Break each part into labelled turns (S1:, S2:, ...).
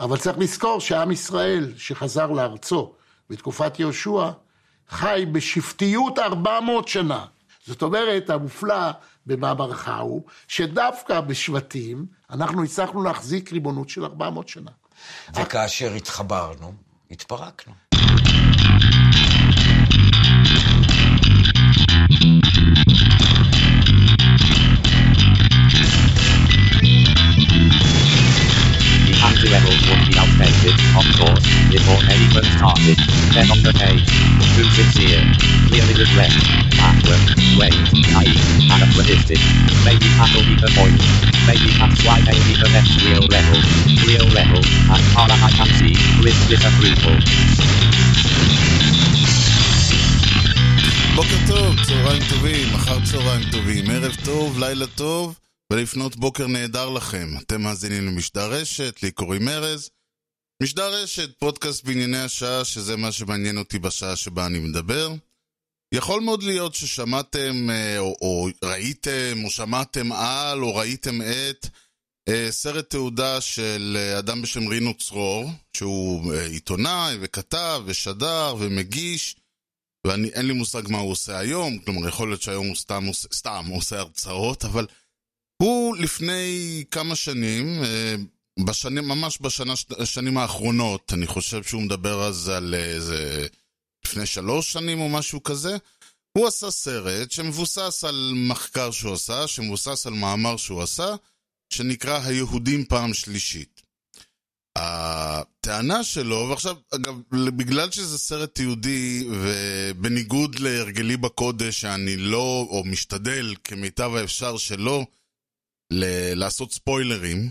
S1: אבל צריך לזכור שעם ישראל שחזר לארצו בתקופת יהושע, חי בשבטיות 400 שנה. זאת אומרת, המופלא במאמרך הוא, שדווקא בשבטים אנחנו הצלחנו להחזיק ריבונות של 400 שנה.
S2: וכאשר התחברנו, התפרקנו.
S3: levels would be outdated, of course, before anyone started. Then on the page, too sincere, clearly regret, backward, wait, naive, anachronistic. Maybe that'll be the point. Maybe that's why they need the next real level. Real level, as far as I can see, with disapproval.
S4: בוקר טוב, צהריים טובים, אחר צהריים טובים, ערב טוב, לילה טוב. ולפנות בוקר נהדר לכם. אתם מאזינים למשדר רשת, לי קוראים ארז. משדר רשת, פודקאסט בענייני השעה, שזה מה שמעניין אותי בשעה שבה אני מדבר. יכול מאוד להיות ששמעתם, אה, או, או ראיתם, או שמעתם על, או ראיתם את אה, סרט תעודה של אה, אדם בשם רינו צרור, שהוא עיתונאי וכתב ושדר ומגיש, ואין לי מושג מה הוא עושה היום, כלומר יכול להיות שהיום הוא סתם, סתם עושה הרצאות, אבל הוא לפני כמה שנים, בשנים, ממש בשנים האחרונות, אני חושב שהוא מדבר אז על איזה... לפני שלוש שנים או משהו כזה, הוא עשה סרט שמבוסס על מחקר שהוא עשה, שמבוסס על מאמר שהוא עשה, שנקרא היהודים פעם שלישית. הטענה שלו, ועכשיו, אגב, בגלל שזה סרט יהודי, ובניגוד להרגלי בקודש, שאני לא, או משתדל כמיטב האפשר שלא, ל- לעשות ספוילרים.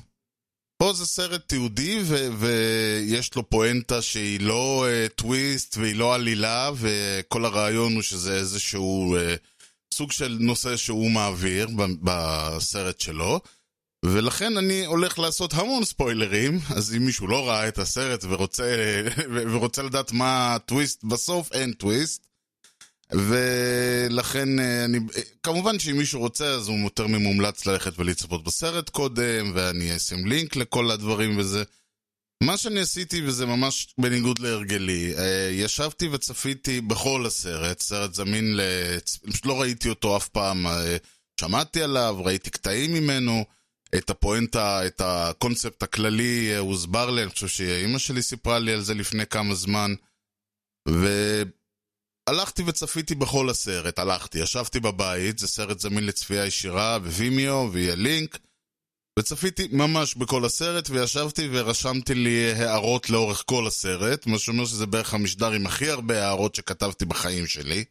S4: פה זה סרט תיעודי ויש לו פואנטה שהיא לא uh, טוויסט והיא לא עלילה וכל הרעיון הוא שזה איזשהו uh, סוג של נושא שהוא מעביר בסרט שלו ולכן אני הולך לעשות המון ספוילרים, אז אם מישהו לא ראה את הסרט ורוצה, ורוצה לדעת מה הטוויסט בסוף, אין טוויסט. ולכן אה, אני, כמובן שאם מישהו רוצה אז הוא יותר ממומלץ ללכת ולצפות בסרט קודם, ואני אשים לינק לכל הדברים וזה. מה שאני עשיתי, וזה ממש בניגוד להרגלי, אה, ישבתי וצפיתי בכל הסרט, סרט זמין, לצ... לא ראיתי אותו אף פעם, אה, שמעתי עליו, ראיתי קטעים ממנו, את הפואנטה, את הקונספט הכללי הוסבר לי, אני חושב שאימא שלי סיפרה לי על זה לפני כמה זמן, ו... הלכתי וצפיתי בכל הסרט, הלכתי, ישבתי בבית, זה סרט זמין לצפייה ישירה בווימיו ויהיה לינק, וצפיתי ממש בכל הסרט, וישבתי ורשמתי לי הערות לאורך כל הסרט, מה שאומר שזה בערך המשדר עם הכי הרבה הערות שכתבתי בחיים שלי.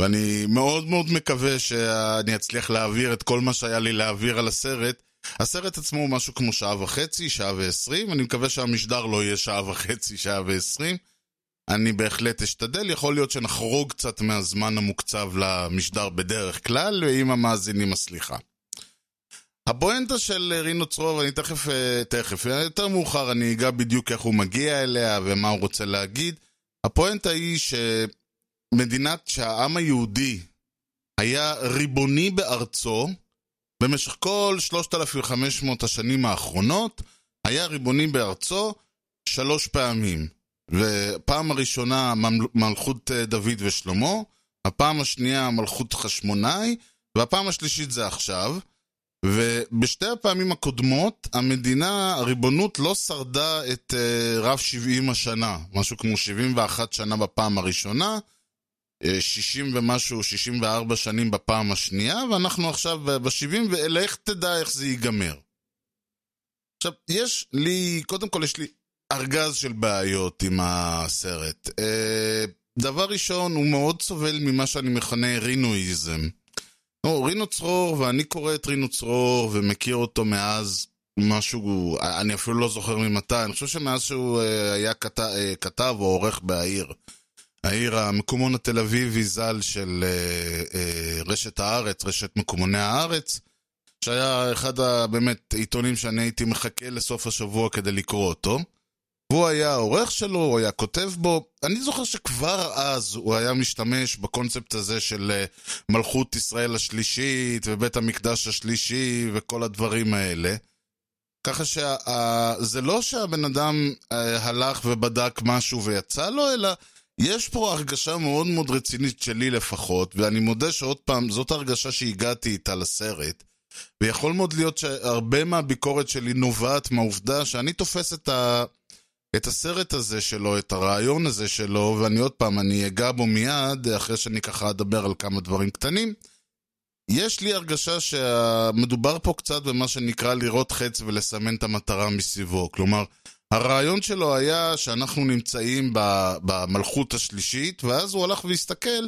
S4: ואני מאוד מאוד מקווה שאני אצליח להעביר את כל מה שהיה לי להעביר על הסרט. הסרט עצמו הוא משהו כמו שעה וחצי, שעה ועשרים, אני מקווה שהמשדר לא יהיה שעה וחצי, שעה ועשרים. אני בהחלט אשתדל, יכול להיות שנחרוג קצת מהזמן המוקצב למשדר בדרך כלל, ועם המאזינים הסליחה. הפואנטה של רינו צרור, אני תכף, אה, תכף, יותר מאוחר אני אגע בדיוק איך הוא מגיע אליה ומה הוא רוצה להגיד. הפואנטה היא שמדינת, שהעם היהודי היה ריבוני בארצו, במשך כל 3,500 השנים האחרונות, היה ריבוני בארצו שלוש פעמים. ופעם הראשונה מלכות אה, דוד ושלמה, הפעם השנייה מלכות חשמונאי, והפעם השלישית זה עכשיו. ובשתי הפעמים הקודמות, המדינה, הריבונות לא שרדה את uh, רב 70 השנה, משהו כמו 71 שנה בפעם הראשונה, 60 אה, ומשהו, 64 שנים בפעם השנייה, ואנחנו עכשיו ב-70, ולך תדע איך זה ייגמר. עכשיו, יש לי, קודם כל יש לי ארגז של בעיות עם הסרט. אה, דבר ראשון, הוא מאוד סובל ממה שאני מכנה רינואיזם. לא, רינו צרור, ואני קורא את רינו צרור ומכיר אותו מאז משהו, אני אפילו לא זוכר ממתי, אני חושב שמאז שהוא אה, היה כת, אה, כתב או עורך בעיר. העיר המקומון התל אביבי ז"ל של רשת הארץ, רשת מקומוני הארץ, שהיה אחד הבאמת עיתונים שאני הייתי מחכה לסוף השבוע כדי לקרוא אותו. והוא היה העורך שלו, הוא היה כותב בו. אני זוכר שכבר אז הוא היה משתמש בקונספט הזה של אה, מלכות ישראל השלישית ובית המקדש השלישי וכל הדברים האלה. ככה שזה לא שהבן אדם אה, הלך ובדק משהו ויצא לו, אלא יש פה הרגשה מאוד מאוד רצינית שלי לפחות, ואני מודה שעוד פעם, זאת הרגשה שהגעתי איתה לסרט. ויכול מאוד להיות שהרבה מהביקורת שלי נובעת מהעובדה שאני תופס את, ה... את הסרט הזה שלו, את הרעיון הזה שלו, ואני עוד פעם, אני אגע בו מיד, אחרי שאני ככה אדבר על כמה דברים קטנים. יש לי הרגשה שמדובר פה קצת במה שנקרא לראות חץ ולסמן את המטרה מסביבו. כלומר, הרעיון שלו היה שאנחנו נמצאים במלכות השלישית, ואז הוא הלך והסתכל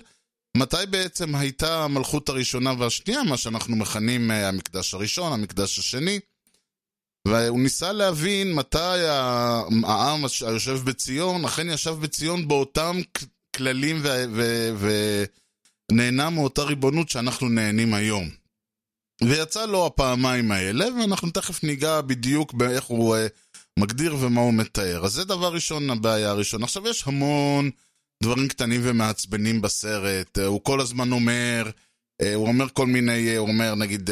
S4: מתי בעצם הייתה המלכות הראשונה והשנייה, מה שאנחנו מכנים אה, המקדש הראשון, המקדש השני. והוא ניסה להבין מתי העם היושב בציון אכן ישב בציון באותם כללים ונהנה מאותה ריבונות שאנחנו נהנים היום. ויצא לו הפעמיים האלה, ואנחנו תכף ניגע בדיוק באיך הוא uh, מגדיר ומה הוא מתאר. אז זה דבר ראשון, הבעיה הראשונה. עכשיו, יש המון דברים קטנים ומעצבנים בסרט. Uh, הוא כל הזמן אומר, הוא אומר כל מיני, uh, הוא אומר נגיד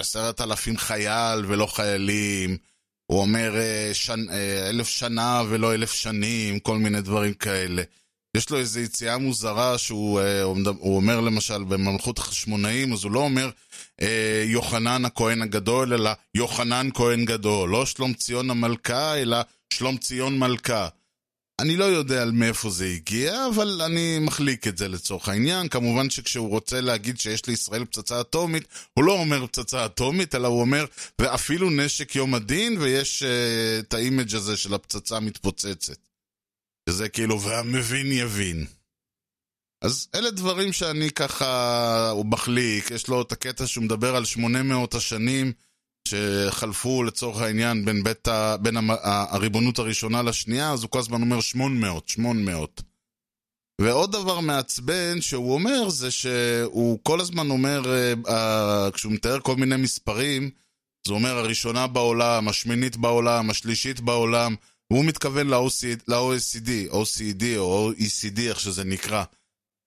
S4: עשרת אלפים חייל ולא חיילים. הוא אומר שנ, אלף שנה ולא אלף שנים, כל מיני דברים כאלה. יש לו איזו יציאה מוזרה שהוא הוא אומר למשל בממלכות החשמונאים, אז הוא לא אומר אה, יוחנן הכהן הגדול, אלא יוחנן כהן גדול. לא שלום ציון המלכה, אלא שלום ציון מלכה. אני לא יודע על מאיפה זה הגיע, אבל אני מחליק את זה לצורך העניין. כמובן שכשהוא רוצה להגיד שיש לישראל פצצה אטומית, הוא לא אומר פצצה אטומית, אלא הוא אומר, ואפילו נשק יום הדין, ויש uh, את האימג' הזה של הפצצה המתפוצצת. שזה כאילו, והמבין יבין. אז אלה דברים שאני ככה, הוא מחליק, יש לו את הקטע שהוא מדבר על 800 השנים שחלפו לצורך העניין בין, בית ה... בין הריבונות הראשונה לשנייה, אז הוא כל הזמן אומר 800, 800. ועוד דבר מעצבן שהוא אומר זה שהוא כל הזמן אומר, uh, כשהוא מתאר כל מיני מספרים, זה אומר הראשונה בעולם, השמינית בעולם, השלישית בעולם, והוא מתכוון ל-OECD, OCD או OECD, איך שזה נקרא.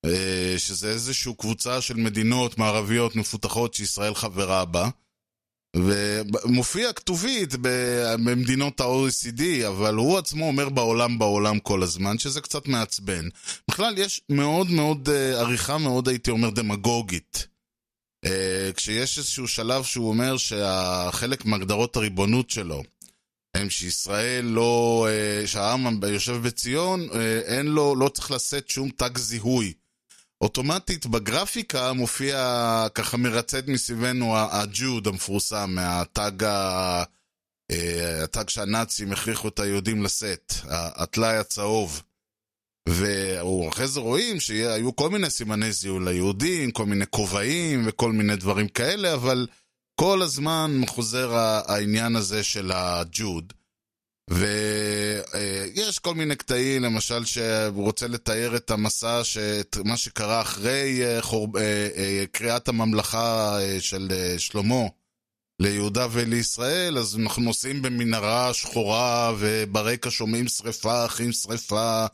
S4: אה, שזה איזושהי קבוצה של מדינות מערביות מפותחות שישראל חברה בה. ומופיע כתובית במדינות ה-OECD, אבל הוא עצמו אומר בעולם בעולם כל הזמן, שזה קצת מעצבן. בכלל, יש מאוד מאוד, אה, עריכה מאוד, הייתי אומר, דמגוגית. אה, כשיש איזשהו שלב שהוא אומר שחלק מהגדרות הריבונות שלו הם שישראל לא, שהעם היושב בציון, אין לו, לא צריך לשאת שום תג זיהוי. אוטומטית בגרפיקה מופיע ככה מרצד מסביבנו הג'וד המפורסם, מהתג ה... אה, התג שהנאצים הכריחו את היהודים לשאת, הטלאי הצהוב. ואחרי זה רואים שהיו כל מיני סימני זיהוי ליהודים, כל מיני כובעים וכל מיני דברים כאלה, אבל כל הזמן חוזר העניין הזה של הג'וד. ויש כל מיני קטעים, למשל שהוא רוצה לתאר את המסע, שאת מה שקרה אחרי אה, חור... אה, אה, קריאת הממלכה של שלמה ליהודה ולישראל, אז אנחנו נוסעים במנהרה שחורה, וברקע שומעים שריפה, אחים שריפה,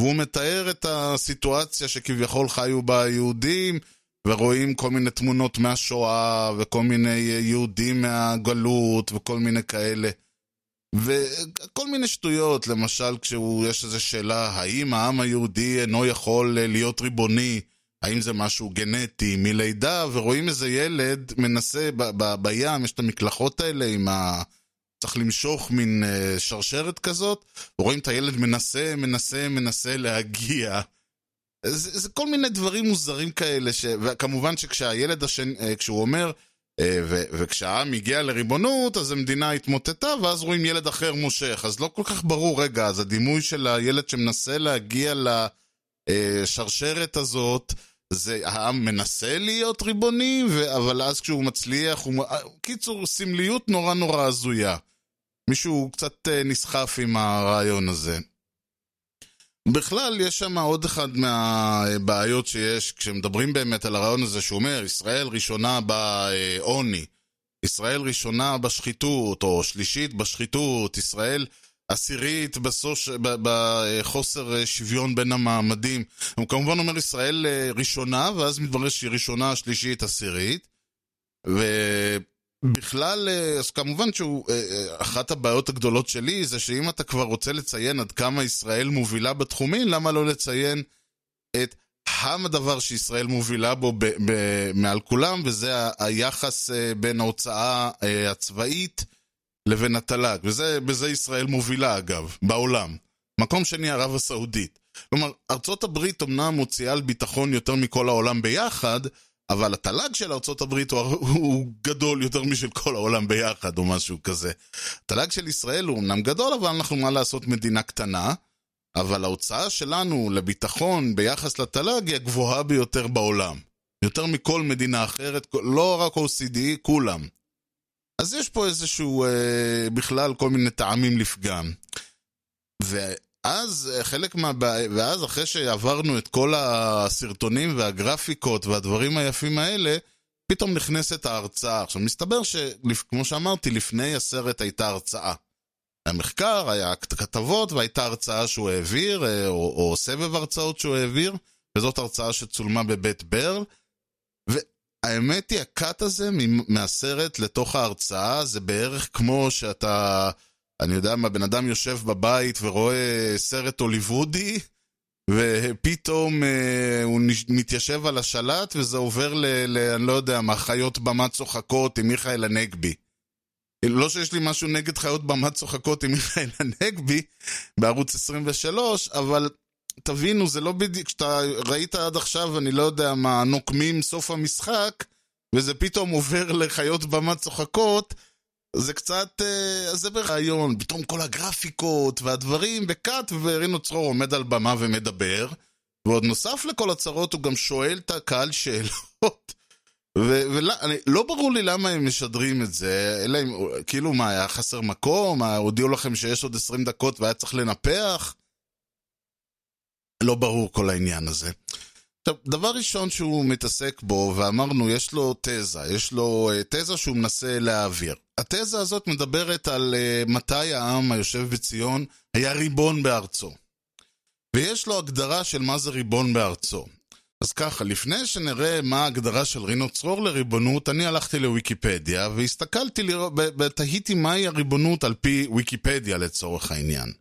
S4: והוא מתאר את הסיטואציה שכביכול חיו בה היהודים, ורואים כל מיני תמונות מהשואה, וכל מיני יהודים מהגלות, וכל מיני כאלה. וכל מיני שטויות, למשל כשיש איזו שאלה, האם העם היהודי אינו יכול אה, להיות ריבוני? האם זה משהו גנטי מלידה? ורואים איזה ילד מנסה, בים יש את המקלחות האלה עם ה... צריך למשוך מין uh, שרשרת כזאת, ורואים את הילד מנסה, מנסה, מנסה להגיע. זה, זה כל מיני דברים מוזרים כאלה, ש... וכמובן שכשהילד השני, uh, כשהוא אומר, אה, ו- וכשהעם הגיע לריבונות, אז המדינה התמוטטה, ואז רואים ילד אחר מושך. אז לא כל כך ברור, רגע, אז הדימוי של הילד שמנסה להגיע לשרשרת הזאת, זה העם מנסה להיות ריבוני, ו- אבל אז כשהוא מצליח, הוא... קיצור, סמליות נורא נורא הזויה. מישהו קצת אה, נסחף עם הרעיון הזה. בכלל, יש שם עוד אחד מהבעיות שיש, כשמדברים באמת על הרעיון הזה שהוא אומר, ישראל ראשונה בעוני, ישראל ראשונה בשחיתות, או שלישית בשחיתות, ישראל עשירית בסוש... בחוסר שוויון בין המעמדים. הוא כמובן אומר ישראל ראשונה, ואז מתברר שהיא ראשונה, שלישית, עשירית. ו... בכלל, אה, אז כמובן שהוא, אה, אה, אחת הבעיות הגדולות שלי זה שאם אתה כבר רוצה לציין עד כמה ישראל מובילה בתחומים, למה לא לציין את הדבר שישראל מובילה בו ב- ב- מעל כולם, וזה ה- היחס בין ההוצאה אה, הצבאית לבין התל"ג. וזה, בזה ישראל מובילה אגב, בעולם. מקום שני, ערב הסעודית. כלומר, ארצות הברית אמנם מוציאה על ביטחון יותר מכל העולם ביחד, אבל התל"ג של ארצות הברית הוא, הוא גדול יותר משל כל העולם ביחד, או משהו כזה. התל"ג של ישראל הוא אמנם גדול, אבל אנחנו, מה לעשות, מדינה קטנה. אבל ההוצאה שלנו לביטחון ביחס לתל"ג היא הגבוהה ביותר בעולם. יותר מכל מדינה אחרת, לא רק OCD, כולם. אז יש פה איזשהו, אה, בכלל, כל מיני טעמים לפגם. ואז אה, חלק מהבעיה, ואז אחרי שעברנו את כל הסרטונים והגרפיקות והדברים היפים האלה, פתאום נכנסת ההרצאה. עכשיו, מסתבר שכמו שאמרתי, לפני הסרט הייתה הרצאה. היה מחקר, היה כתבות והייתה הרצאה שהוא העביר, אה, או, או סבב הרצאות שהוא העביר, וזאת הרצאה שצולמה בבית ברל. והאמת היא, הקאט הזה מהסרט לתוך ההרצאה זה בערך כמו שאתה, אני יודע מה, בן אדם יושב בבית ורואה סרט הוליוודי, ופתאום אה, הוא מתיישב על השלט וזה עובר ל... ל אני לא יודע מה, חיות במה צוחקות עם מיכאל הנגבי. לא שיש לי משהו נגד חיות במה צוחקות עם מיכאל הנגבי בערוץ 23, אבל תבינו, זה לא בדיוק, כשאתה ראית עד עכשיו, אני לא יודע מה, נוקמים סוף המשחק, וזה פתאום עובר לחיות במה צוחקות, זה קצת, אה, זה ברעיון, פתאום כל הגרפיקות והדברים, וקאט ורינו צרור עומד על במה ומדבר, ועוד נוסף לכל הצרות הוא גם שואל את הקהל שאלות. ולא ברור לי למה הם משדרים את זה, אלא אם, כאילו מה, היה חסר מקום? מה, הודיעו לכם שיש עוד 20 דקות והיה צריך לנפח? לא ברור כל העניין הזה. עכשיו, דבר ראשון שהוא מתעסק בו, ואמרנו, יש לו תזה, יש לו uh, תזה שהוא מנסה להעביר. התזה הזאת מדברת על uh, מתי העם היושב בציון היה ריבון בארצו. ויש לו הגדרה של מה זה ריבון בארצו. אז ככה, לפני שנראה מה ההגדרה של רינו צרור לריבונות, אני הלכתי לוויקיפדיה והסתכלתי, ותהיתי מהי הריבונות על פי ויקיפדיה לצורך העניין.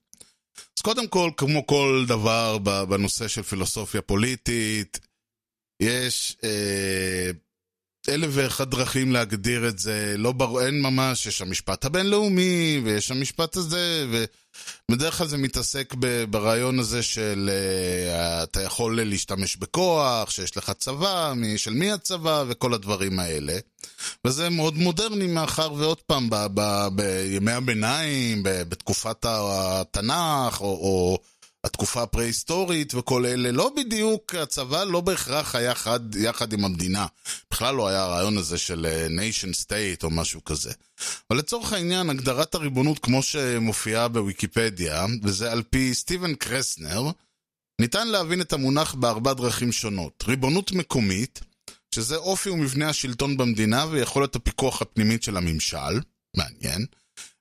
S4: אז קודם כל, כמו כל דבר בנושא של פילוסופיה פוליטית, יש אה, אלף ואחת דרכים להגדיר את זה, לא ברור, אין ממש, יש המשפט הבינלאומי, ויש המשפט הזה, ובדרך כלל זה מתעסק ברעיון הזה של uh, אתה יכול להשתמש בכוח, שיש לך צבא, של מי הצבא, וכל הדברים האלה. וזה מאוד מודרני מאחר ועוד פעם, ב, ב, בימי הביניים, ב, בתקופת התנ"ך, או, או התקופה הפרה-היסטורית וכל אלה, לא בדיוק, הצבא לא בהכרח היה חד, יחד עם המדינה. בכלל לא היה הרעיון הזה של nation state או משהו כזה. אבל לצורך העניין, הגדרת הריבונות כמו שמופיעה בוויקיפדיה, וזה על פי סטיבן קרסנר, ניתן להבין את המונח בארבע דרכים שונות. ריבונות מקומית, שזה אופי ומבנה השלטון במדינה ויכולת הפיקוח הפנימית של הממשל, מעניין.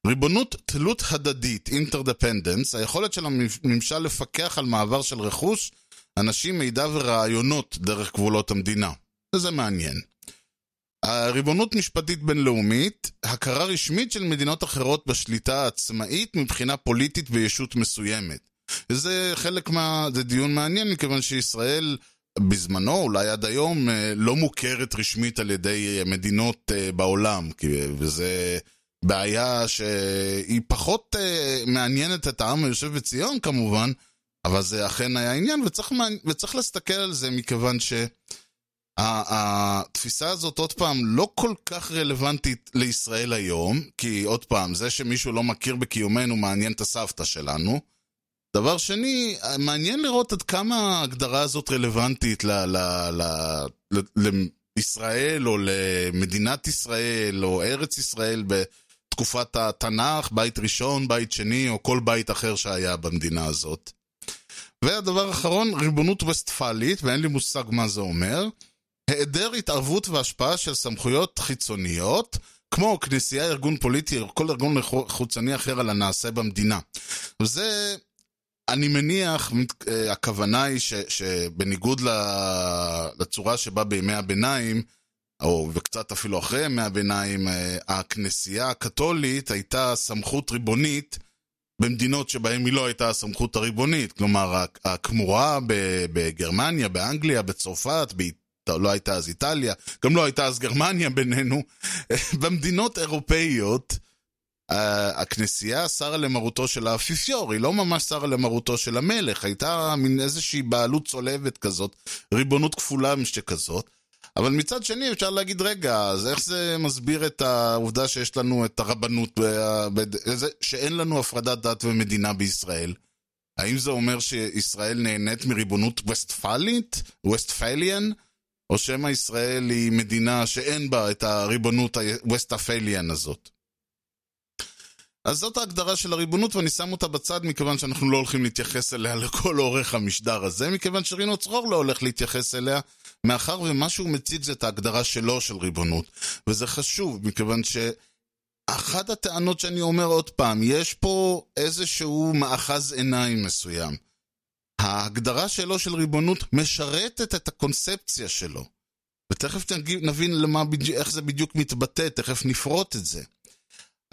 S4: ריבונות תלות הדדית, אינטרדפנדנס, היכולת של הממשל לפקח על מעבר של רכוש, אנשים, מידע ורעיונות דרך גבולות המדינה. וזה מעניין. הריבונות משפטית בינלאומית, הכרה רשמית של מדינות אחרות בשליטה העצמאית מבחינה פוליטית בישות מסוימת. וזה חלק מה... זה דיון מעניין, מכיוון שישראל בזמנו, אולי עד היום, לא מוכרת רשמית על ידי מדינות בעולם, וזה... בעיה שהיא פחות uh, מעניינת את העם היושב בציון כמובן, אבל זה אכן היה עניין, וצריך, וצריך להסתכל על זה מכיוון שהתפיסה הזאת, עוד פעם, לא כל כך רלוונטית לישראל היום, כי עוד פעם, זה שמישהו לא מכיר בקיומנו מעניין את הסבתא שלנו. דבר שני, מעניין לראות עד כמה ההגדרה הזאת רלוונטית ל... ל, ל, ל, ל ישראל או למדינת ישראל או ארץ ישראל בתקופת התנ"ך, בית ראשון, בית שני או כל בית אחר שהיה במדינה הזאת. והדבר האחרון, ריבונות וסטפלית, ואין לי מושג מה זה אומר, היעדר התערבות והשפעה של סמכויות חיצוניות, כמו כנסייה, ארגון פוליטי או כל ארגון חיצוני אחר על הנעשה במדינה. וזה אני מניח, הכוונה היא ש, שבניגוד לצורה שבה בימי הביניים, או וקצת אפילו אחרי ימי הביניים, אה, הכנסייה הקתולית הייתה סמכות ריבונית במדינות שבהן היא לא הייתה הסמכות הריבונית. כלומר, הכ- הכמורה בגרמניה, באנגליה, בצרפת. לא הייתה אז איטליה, גם לא הייתה אז גרמניה בינינו. במדינות אירופאיות, ה- הכנסייה סרה למרותו של האפיפיור, היא לא ממש סרה למרותו של המלך, הייתה מין איזושהי בעלות צולבת כזאת, ריבונות כפולה שכזאת. אבל מצד שני אפשר להגיד, רגע, אז איך זה מסביר את העובדה שיש לנו את הרבנות, שאין לנו הפרדת דת ומדינה בישראל? האם זה אומר שישראל נהנית מריבונות ווסטפלית? ווסטפליאן? או שמא ישראל היא מדינה שאין בה את הריבונות הווסטפליאן הזאת? אז זאת ההגדרה של הריבונות, ואני שם אותה בצד מכיוון שאנחנו לא הולכים להתייחס אליה לכל אורך המשדר הזה, מכיוון שרינו צרור לא הולך להתייחס אליה, מאחר ומה שהוא מציג זה את ההגדרה שלו של ריבונות. וזה חשוב, מכיוון שאחת הטענות שאני אומר עוד פעם, יש פה איזשהו מאחז עיניים מסוים. ההגדרה שלו של ריבונות משרתת את הקונספציה שלו. ותכף נבין למה, איך זה בדיוק מתבטא, תכף נפרוט את זה.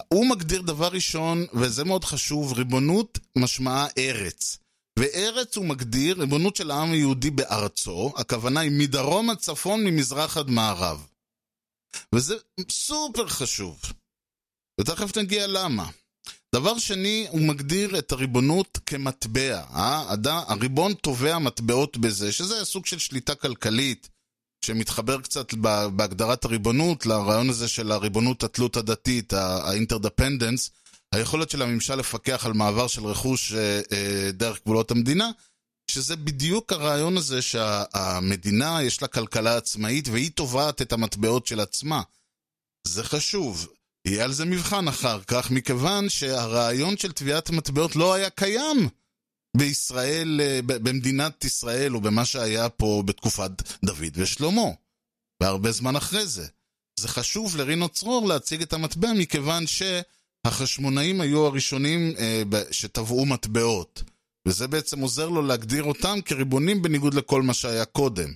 S4: הוא מגדיר דבר ראשון, וזה מאוד חשוב, ריבונות משמעה ארץ. וארץ הוא מגדיר ריבונות של העם היהודי בארצו, הכוונה היא מדרום עד צפון, ממזרח עד מערב. וזה סופר חשוב. ותכף נגיע למה. דבר שני, הוא מגדיר את הריבונות כמטבע. אה? הריבון תובע מטבעות בזה, שזה סוג של שליטה כלכלית, שמתחבר קצת בהגדרת הריבונות לרעיון הזה של הריבונות התלות הדתית, האינטרדפנדנס, היכולת של הממשל לפקח על מעבר של רכוש אה, אה, דרך גבולות המדינה, שזה בדיוק הרעיון הזה שהמדינה יש לה כלכלה עצמאית והיא תובעת את המטבעות של עצמה. זה חשוב. יהיה על זה מבחן אחר כך, מכיוון שהרעיון של תביעת מטבעות לא היה קיים בישראל, אה, במדינת ישראל, או במה שהיה פה בתקופת דוד ושלמה, והרבה זמן אחרי זה. זה חשוב לרינו צרור להציג את המטבע, מכיוון שהחשמונאים היו הראשונים אה, שטבעו מטבעות. וזה בעצם עוזר לו להגדיר אותם כריבונים בניגוד לכל מה שהיה קודם.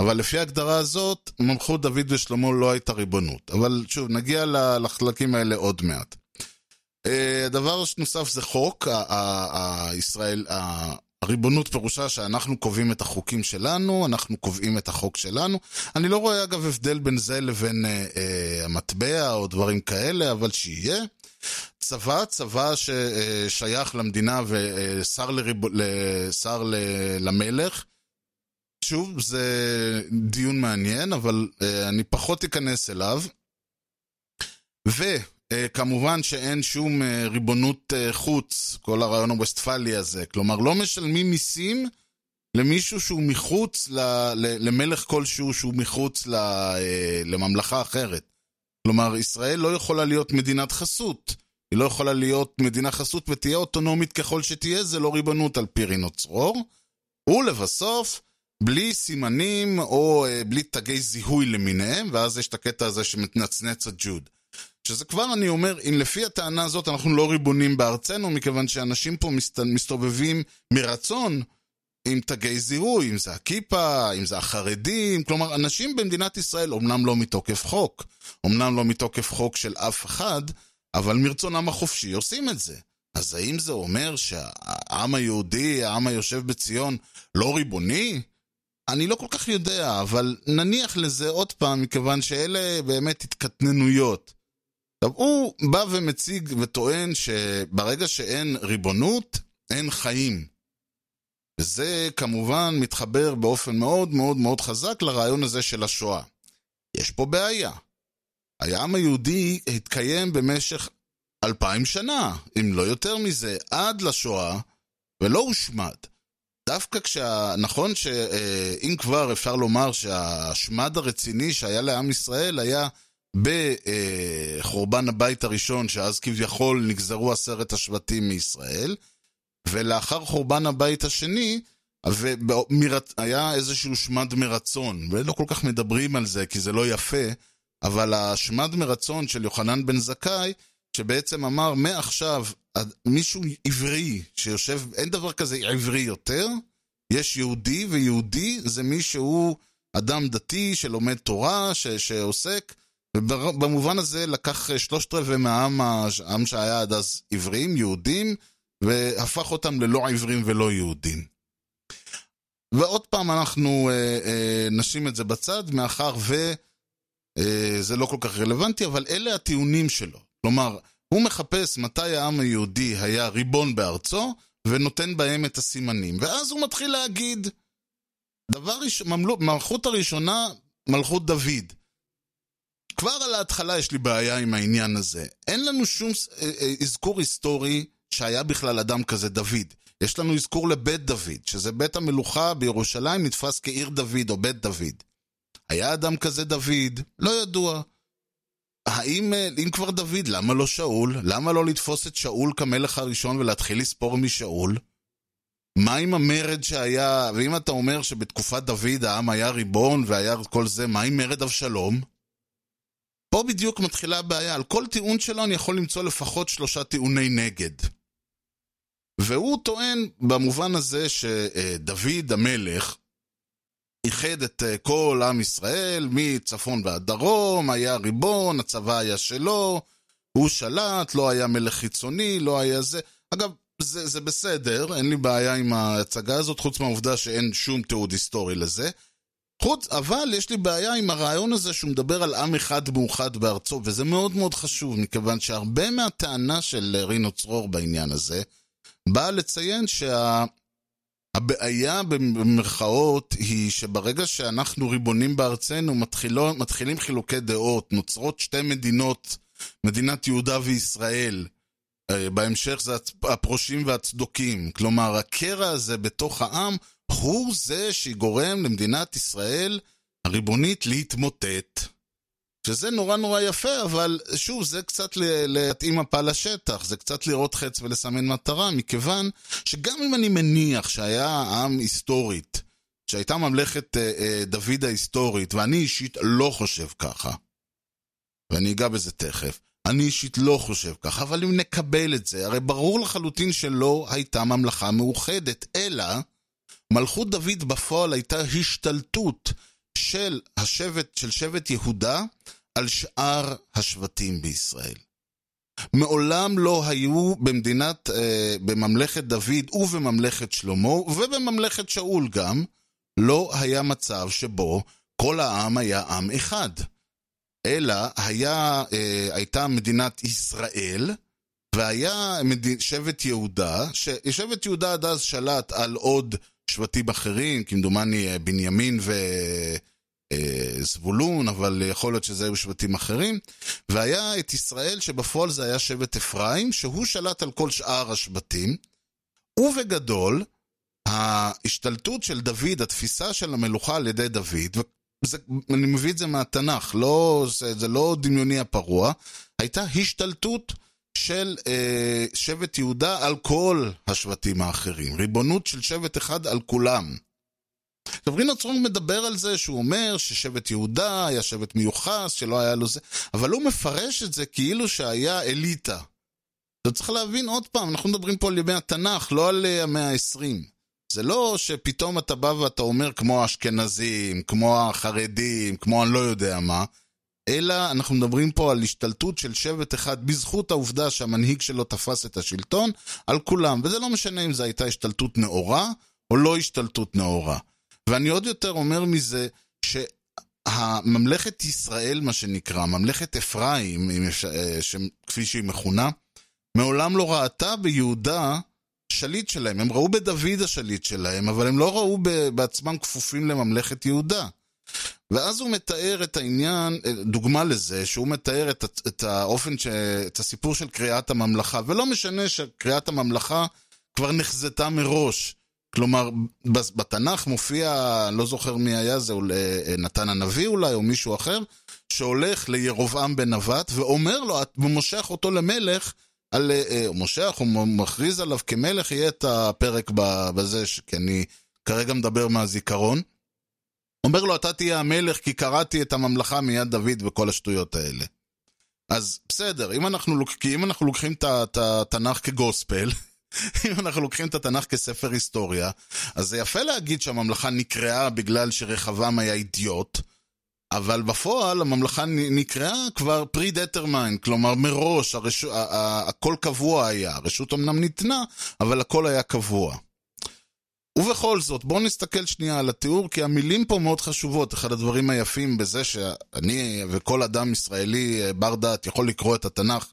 S4: אבל לפי ההגדרה הזאת, מלכות דוד ושלמה לא הייתה ריבונות. אבל שוב, נגיע לחלקים האלה עוד מעט. אה, דבר נוסף זה חוק, הישראל, הריבונות פירושה שאנחנו קובעים את החוקים שלנו, אנחנו קובעים את החוק שלנו. אני לא רואה אגב הבדל בין זה לבין אה, אה, המטבע או דברים כאלה, אבל שיהיה. צבא, צבא ששייך למדינה ושר לריב... לשר ל... למלך. שוב, זה דיון מעניין, אבל אה, אני פחות אכנס אליו. וכמובן שאין שום אה, ריבונות אה, חוץ, כל הרעיון הווסטפלי הזה. כלומר, לא משלמים מיסים למישהו שהוא מחוץ, ל... ל- למלך כלשהו שהוא מחוץ ל... אה, לממלכה אחרת. כלומר, ישראל לא יכולה להיות מדינת חסות. היא לא יכולה להיות מדינה חסות ותהיה אוטונומית ככל שתהיה, זה לא ריבונות על פי רינו צרור. ולבסוף, בלי סימנים או אה, בלי תגי זיהוי למיניהם, ואז יש את הקטע הזה שמתנצנץ הג'וד. שזה כבר אני אומר, אם לפי הטענה הזאת אנחנו לא ריבונים בארצנו, מכיוון שאנשים פה מסת... מסתובבים מרצון עם תגי זיהוי, אם זה הכיפה, אם זה החרדים, כלומר, אנשים במדינת ישראל, אומנם לא מתוקף חוק, אומנם לא מתוקף חוק של אף אחד, אבל מרצונם החופשי עושים את זה. אז האם זה אומר שהעם היהודי, העם היושב בציון, לא ריבוני? אני לא כל כך יודע, אבל נניח לזה עוד פעם, מכיוון שאלה באמת התקטננויות. עכשיו, הוא בא ומציג וטוען שברגע שאין ריבונות, אין חיים. וזה כמובן מתחבר באופן מאוד מאוד מאוד חזק לרעיון הזה של השואה. יש פה בעיה. העם היהודי התקיים במשך אלפיים שנה, אם לא יותר מזה, עד לשואה, ולא הושמד. דווקא כשה... נכון שאם כבר אפשר לומר שהשמד הרציני שהיה לעם ישראל היה בחורבן הבית הראשון, שאז כביכול נגזרו עשרת השבטים מישראל, ולאחר חורבן הבית השני, והיה איזשהו שמד מרצון, ולא כל כך מדברים על זה כי זה לא יפה, אבל השמד מרצון של יוחנן בן זכאי, שבעצם אמר מעכשיו מישהו עברי שיושב, אין דבר כזה עברי יותר, יש יהודי, ויהודי זה מי שהוא אדם דתי שלומד תורה, ש, שעוסק, ובמובן הזה לקח אה, שלושת רבעי מהעם, העם שהיה עד אז עברים, יהודים, והפך אותם ללא עברים ולא יהודים. ועוד פעם אנחנו אה, אה, נשים את זה בצד, מאחר וזה אה, לא כל כך רלוונטי, אבל אלה הטיעונים שלו. כלומר, הוא מחפש מתי העם היהודי היה ריבון בארצו, ונותן בהם את הסימנים. ואז הוא מתחיל להגיד, דבר ראשון, מלכות הראשונה, מלכות דוד. כבר על ההתחלה יש לי בעיה עם העניין הזה. אין לנו שום אה, אה, אזכור היסטורי שהיה בכלל אדם כזה דוד. יש לנו אזכור לבית דוד, שזה בית המלוכה בירושלים נתפס כעיר דוד או בית דוד. היה אדם כזה דוד? לא ידוע. האם, אה, אם כבר דוד, למה לא שאול? למה לא לתפוס את שאול כמלך הראשון ולהתחיל לספור משאול? מה עם המרד שהיה, ואם אתה אומר שבתקופת דוד העם היה ריבון והיה כל זה, מה עם מרד אבשלום? בדיוק מתחילה הבעיה. על כל טיעון שלו אני יכול למצוא לפחות שלושה טיעוני נגד. והוא טוען במובן הזה שדוד המלך איחד את אה, כל עם ישראל מצפון ועד דרום, היה ריבון, הצבא היה שלו, הוא שלט, לא היה מלך חיצוני, לא היה זה. אגב, זה, זה בסדר, אין לי בעיה עם ההצגה הזאת, חוץ מהעובדה שאין שום תיעוד היסטורי לזה. חוץ, אבל יש לי בעיה עם הרעיון הזה שהוא מדבר על עם אחד מאוחד בארצו, וזה מאוד מאוד חשוב, מכיוון שהרבה מהטענה של רינו צרור בעניין הזה, באה לציין שהבעיה שה... במרכאות היא שברגע שאנחנו ריבונים בארצנו, מתחילו, מתחילים חילוקי דעות, נוצרות שתי מדינות, מדינת יהודה וישראל. אה, בהמשך זה הפרושים והצדוקים. כלומר, הקרע הזה בתוך העם הוא זה שגורם למדינת ישראל הריבונית להתמוטט. שזה נורא נורא יפה, אבל שוב, זה קצת להתאים מפה לשטח, זה קצת לראות חץ ולסמן מטרה, מכיוון שגם אם אני מניח שהיה עם היסטורית, שהייתה ממלכת אה, אה, דוד ההיסטורית, ואני אישית לא חושב ככה, ואני אגע בזה תכף, אני אישית לא חושב ככה, אבל אם נקבל את זה, הרי ברור לחלוטין שלא הייתה ממלכה מאוחדת, אלא מלכות דוד בפועל הייתה השתלטות של השבט, של שבט יהודה על שאר השבטים בישראל. מעולם לא היו במדינת, אה, בממלכת דוד ובממלכת שלמה ובממלכת שאול גם, לא היה מצב שבו כל העם היה עם אחד. אלא היה, אה, הייתה מדינת ישראל, והיה. שבט יהודה, ששבט יהודה עד אז שלט על עוד שבטים אחרים, כמדומני אה, בנימין וזבולון, אה, אבל יכול להיות שזה היו שבטים אחרים, והיה את ישראל שבפועל זה היה שבט אפרים, שהוא שלט על כל שאר השבטים, ובגדול, ההשתלטות של דוד, התפיסה של המלוכה על ידי דוד, זה, אני מביא את זה מהתנ"ך, לא, זה, זה לא דמיוני הפרוע, הייתה השתלטות של אה, שבט יהודה על כל השבטים האחרים. ריבונות של שבט אחד על כולם. עכשיו רינו צרונג מדבר על זה שהוא אומר ששבט יהודה היה שבט מיוחס, שלא היה לו זה, אבל הוא מפרש את זה כאילו שהיה אליטה. אתה צריך להבין עוד פעם, אנחנו מדברים פה על ימי התנ"ך, לא על אה, המאה ה-20. זה לא שפתאום אתה בא ואתה אומר כמו האשכנזים, כמו החרדים, כמו אני לא יודע מה, אלא אנחנו מדברים פה על השתלטות של שבט אחד בזכות העובדה שהמנהיג שלו תפס את השלטון על כולם, וזה לא משנה אם זו הייתה השתלטות נאורה או לא השתלטות נאורה. ואני עוד יותר אומר מזה, שהממלכת ישראל, מה שנקרא, ממלכת אפרים, אה, כפי שהיא מכונה, מעולם לא ראתה ביהודה השליט שלהם. הם ראו בדוד השליט שלהם, אבל הם לא ראו בעצמם כפופים לממלכת יהודה. ואז הוא מתאר את העניין, דוגמה לזה, שהוא מתאר את, את האופן, ש, את הסיפור של קריאת הממלכה, ולא משנה שקריאת הממלכה כבר נחזתה מראש. כלומר, בתנ"ך מופיע, לא זוכר מי היה זה, נתן הנביא אולי, או מישהו אחר, שהולך לירובעם בן נבט, ואומר לו, ומושך אותו למלך, על אה, מושך, הוא מכריז עליו כמלך, יהיה את הפרק בזה, כי אני כרגע מדבר מהזיכרון. אומר לו, אתה תהיה המלך כי קראתי את הממלכה מיד דוד וכל השטויות האלה. אז בסדר, אם אנחנו, לוק... אם אנחנו לוקחים את התנ"ך כגוספל, אם אנחנו לוקחים את התנ"ך כספר היסטוריה, אז זה יפה להגיד שהממלכה נקרעה בגלל שרחבעם היה אידיוט, אבל בפועל הממלכה נקרעה כבר pre-determined, כלומר מראש הרש... הכל קבוע היה. הרשות אמנם ניתנה, אבל הכל היה קבוע. ובכל זאת, בואו נסתכל שנייה על התיאור, כי המילים פה מאוד חשובות. אחד הדברים היפים בזה שאני וכל אדם ישראלי אה, בר דעת יכול לקרוא את התנ"ך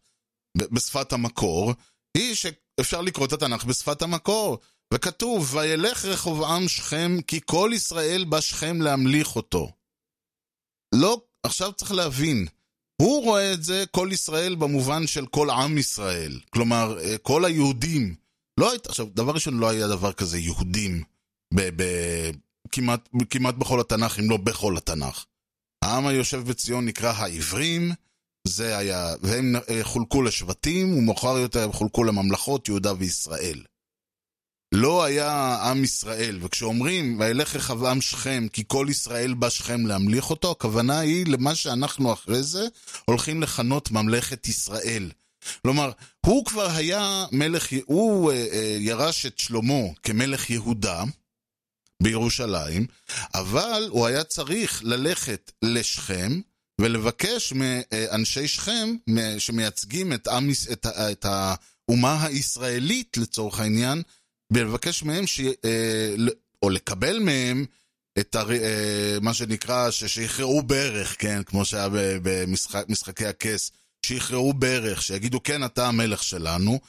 S4: בשפת המקור, היא שאפשר לקרוא את התנ"ך בשפת המקור. וכתוב, וילך רחובעם שכם, כי כל ישראל בא שכם להמליך אותו. לא, עכשיו צריך להבין, הוא רואה את זה, כל ישראל, במובן של כל עם ישראל. כלומר, אה, כל היהודים. לא היית, עכשיו, דבר ראשון, לא היה דבר כזה יהודים ב, ב, כמעט, כמעט בכל התנ"ך, אם לא בכל התנ"ך. העם היושב בציון נקרא העברים, זה היה, והם אה, חולקו לשבטים, ומאוחר יותר הם חולקו לממלכות יהודה וישראל. לא היה עם ישראל, וכשאומרים, וילך רחבעם שכם, כי כל ישראל בא שכם להמליך אותו, הכוונה היא למה שאנחנו אחרי זה הולכים לכנות ממלכת ישראל. כלומר, הוא כבר היה מלך, הוא אה, אה, ירש את שלמה כמלך יהודה בירושלים, אבל הוא היה צריך ללכת לשכם ולבקש מאנשי שכם, שמייצגים את, עם, את, את האומה הישראלית לצורך העניין, ולבקש מהם, ש, אה, או לקבל מהם את הר, מה שנקרא, שיכרעו ברך, כן, כמו שהיה במשחקי הכס, שיכרעו ברך, שיגידו כן, אתה המלך שלנו,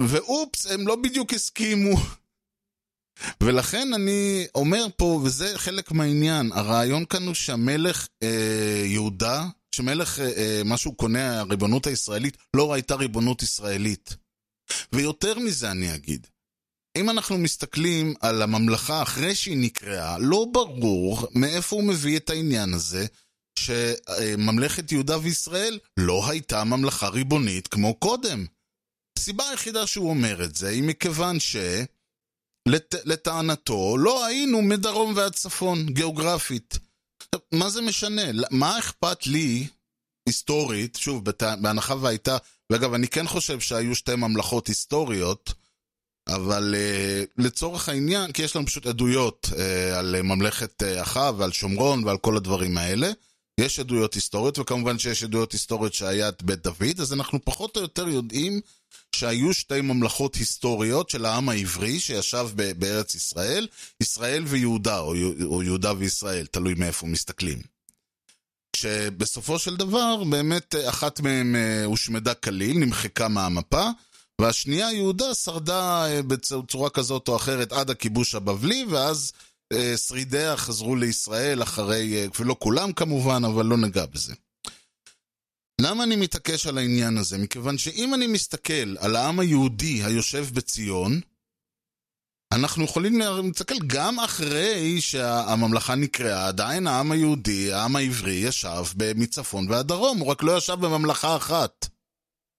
S4: ואופס, הם לא בדיוק הסכימו. ולכן אני אומר פה, וזה חלק מהעניין, הרעיון כאן הוא שהמלך אה, יהודה, שמלך, אה, אה, מה שהוא קונה, הריבונות הישראלית, לא ראיתה ריבונות ישראלית. ויותר מזה אני אגיד, אם אנחנו מסתכלים על הממלכה אחרי שהיא נקראה, לא ברור מאיפה הוא מביא את העניין הזה שממלכת יהודה וישראל לא הייתה ממלכה ריבונית כמו קודם. הסיבה היחידה שהוא אומר את זה היא מכיוון ש... לט... לטענתו, לא היינו מדרום ועד צפון, גיאוגרפית. מה זה משנה? מה אכפת לי, היסטורית, שוב, בת... בהנחה והייתה, ואגב, אני כן חושב שהיו שתי ממלכות היסטוריות, אבל uh, לצורך העניין, כי יש לנו פשוט עדויות uh, על ממלכת uh, אחאב ועל שומרון ועל כל הדברים האלה, יש עדויות היסטוריות, וכמובן שיש עדויות היסטוריות שהיה את בית דוד, אז אנחנו פחות או יותר יודעים שהיו שתי ממלכות היסטוריות של העם העברי שישב בארץ ישראל, ישראל ויהודה, או, או יהודה וישראל, תלוי מאיפה מסתכלים. כשבסופו של דבר, באמת אחת מהן אה, הושמדה כליל, נמחקה מהמפה, והשנייה, יהודה, שרדה אה, בצורה כזאת או אחרת עד הכיבוש הבבלי, ואז שרידיה חזרו לישראל אחרי, אה, ולא כולם כמובן, אבל לא נגע בזה. למה אני מתעקש על העניין הזה? מכיוון שאם אני מסתכל על העם היהודי היושב בציון, אנחנו יכולים להסתכל גם אחרי שהממלכה נקראה, עדיין העם היהודי, העם העברי, ישב מצפון ועד דרום, הוא רק לא ישב בממלכה אחת.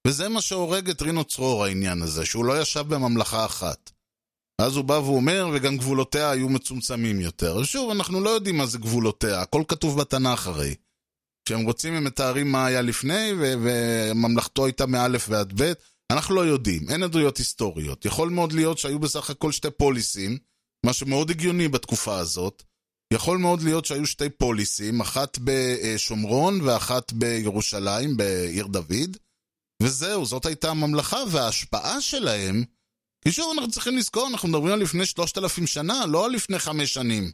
S4: וזה מה שהורג את רינו צרור העניין הזה, שהוא לא ישב בממלכה אחת. אז הוא בא ואומר, וגם גבולותיה היו מצומצמים יותר. שוב, אנחנו לא יודעים מה זה גבולותיה, הכל כתוב בתנ"ך הרי. כשהם רוצים הם מתארים מה היה לפני, ו- וממלכתו הייתה מאלף ועד בית. אנחנו לא יודעים, אין עדויות היסטוריות. יכול מאוד להיות שהיו בסך הכל שתי פוליסים, מה שמאוד הגיוני בתקופה הזאת. יכול מאוד להיות שהיו שתי פוליסים, אחת בשומרון ואחת בירושלים, בעיר דוד, וזהו, זאת הייתה הממלכה, וההשפעה שלהם, כי שוב אנחנו צריכים לזכור, אנחנו מדברים על לפני שלושת אלפים שנה, לא על לפני חמש שנים.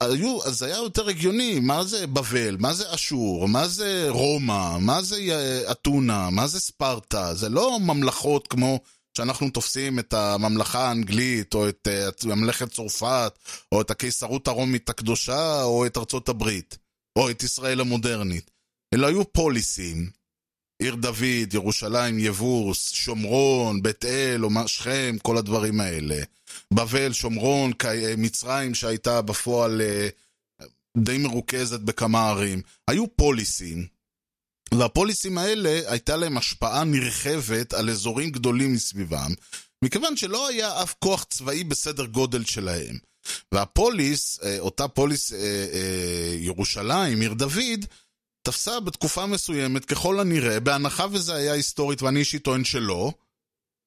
S4: היו, אז היה יותר הגיוני, מה זה בבל, מה זה אשור, מה זה רומא, מה זה אה, אתונה, מה זה ספרטה, זה לא ממלכות כמו שאנחנו תופסים את הממלכה האנגלית, או את uh, ממלכת צרפת, או את הקיסרות הרומית הקדושה, או את ארצות הברית, או את ישראל המודרנית. אלא היו פוליסים, עיר דוד, ירושלים, יבוס, שומרון, בית אל, או שכם, כל הדברים האלה. בבל, שומרון, מצרים שהייתה בפועל די מרוכזת בכמה ערים. היו פוליסים, והפוליסים האלה הייתה להם השפעה נרחבת על אזורים גדולים מסביבם, מכיוון שלא היה אף כוח צבאי בסדר גודל שלהם. והפוליס, אותה פוליס ירושלים, עיר דוד, תפסה בתקופה מסוימת, ככל הנראה, בהנחה וזה היה היסטורית, ואני אישית טוען שלא,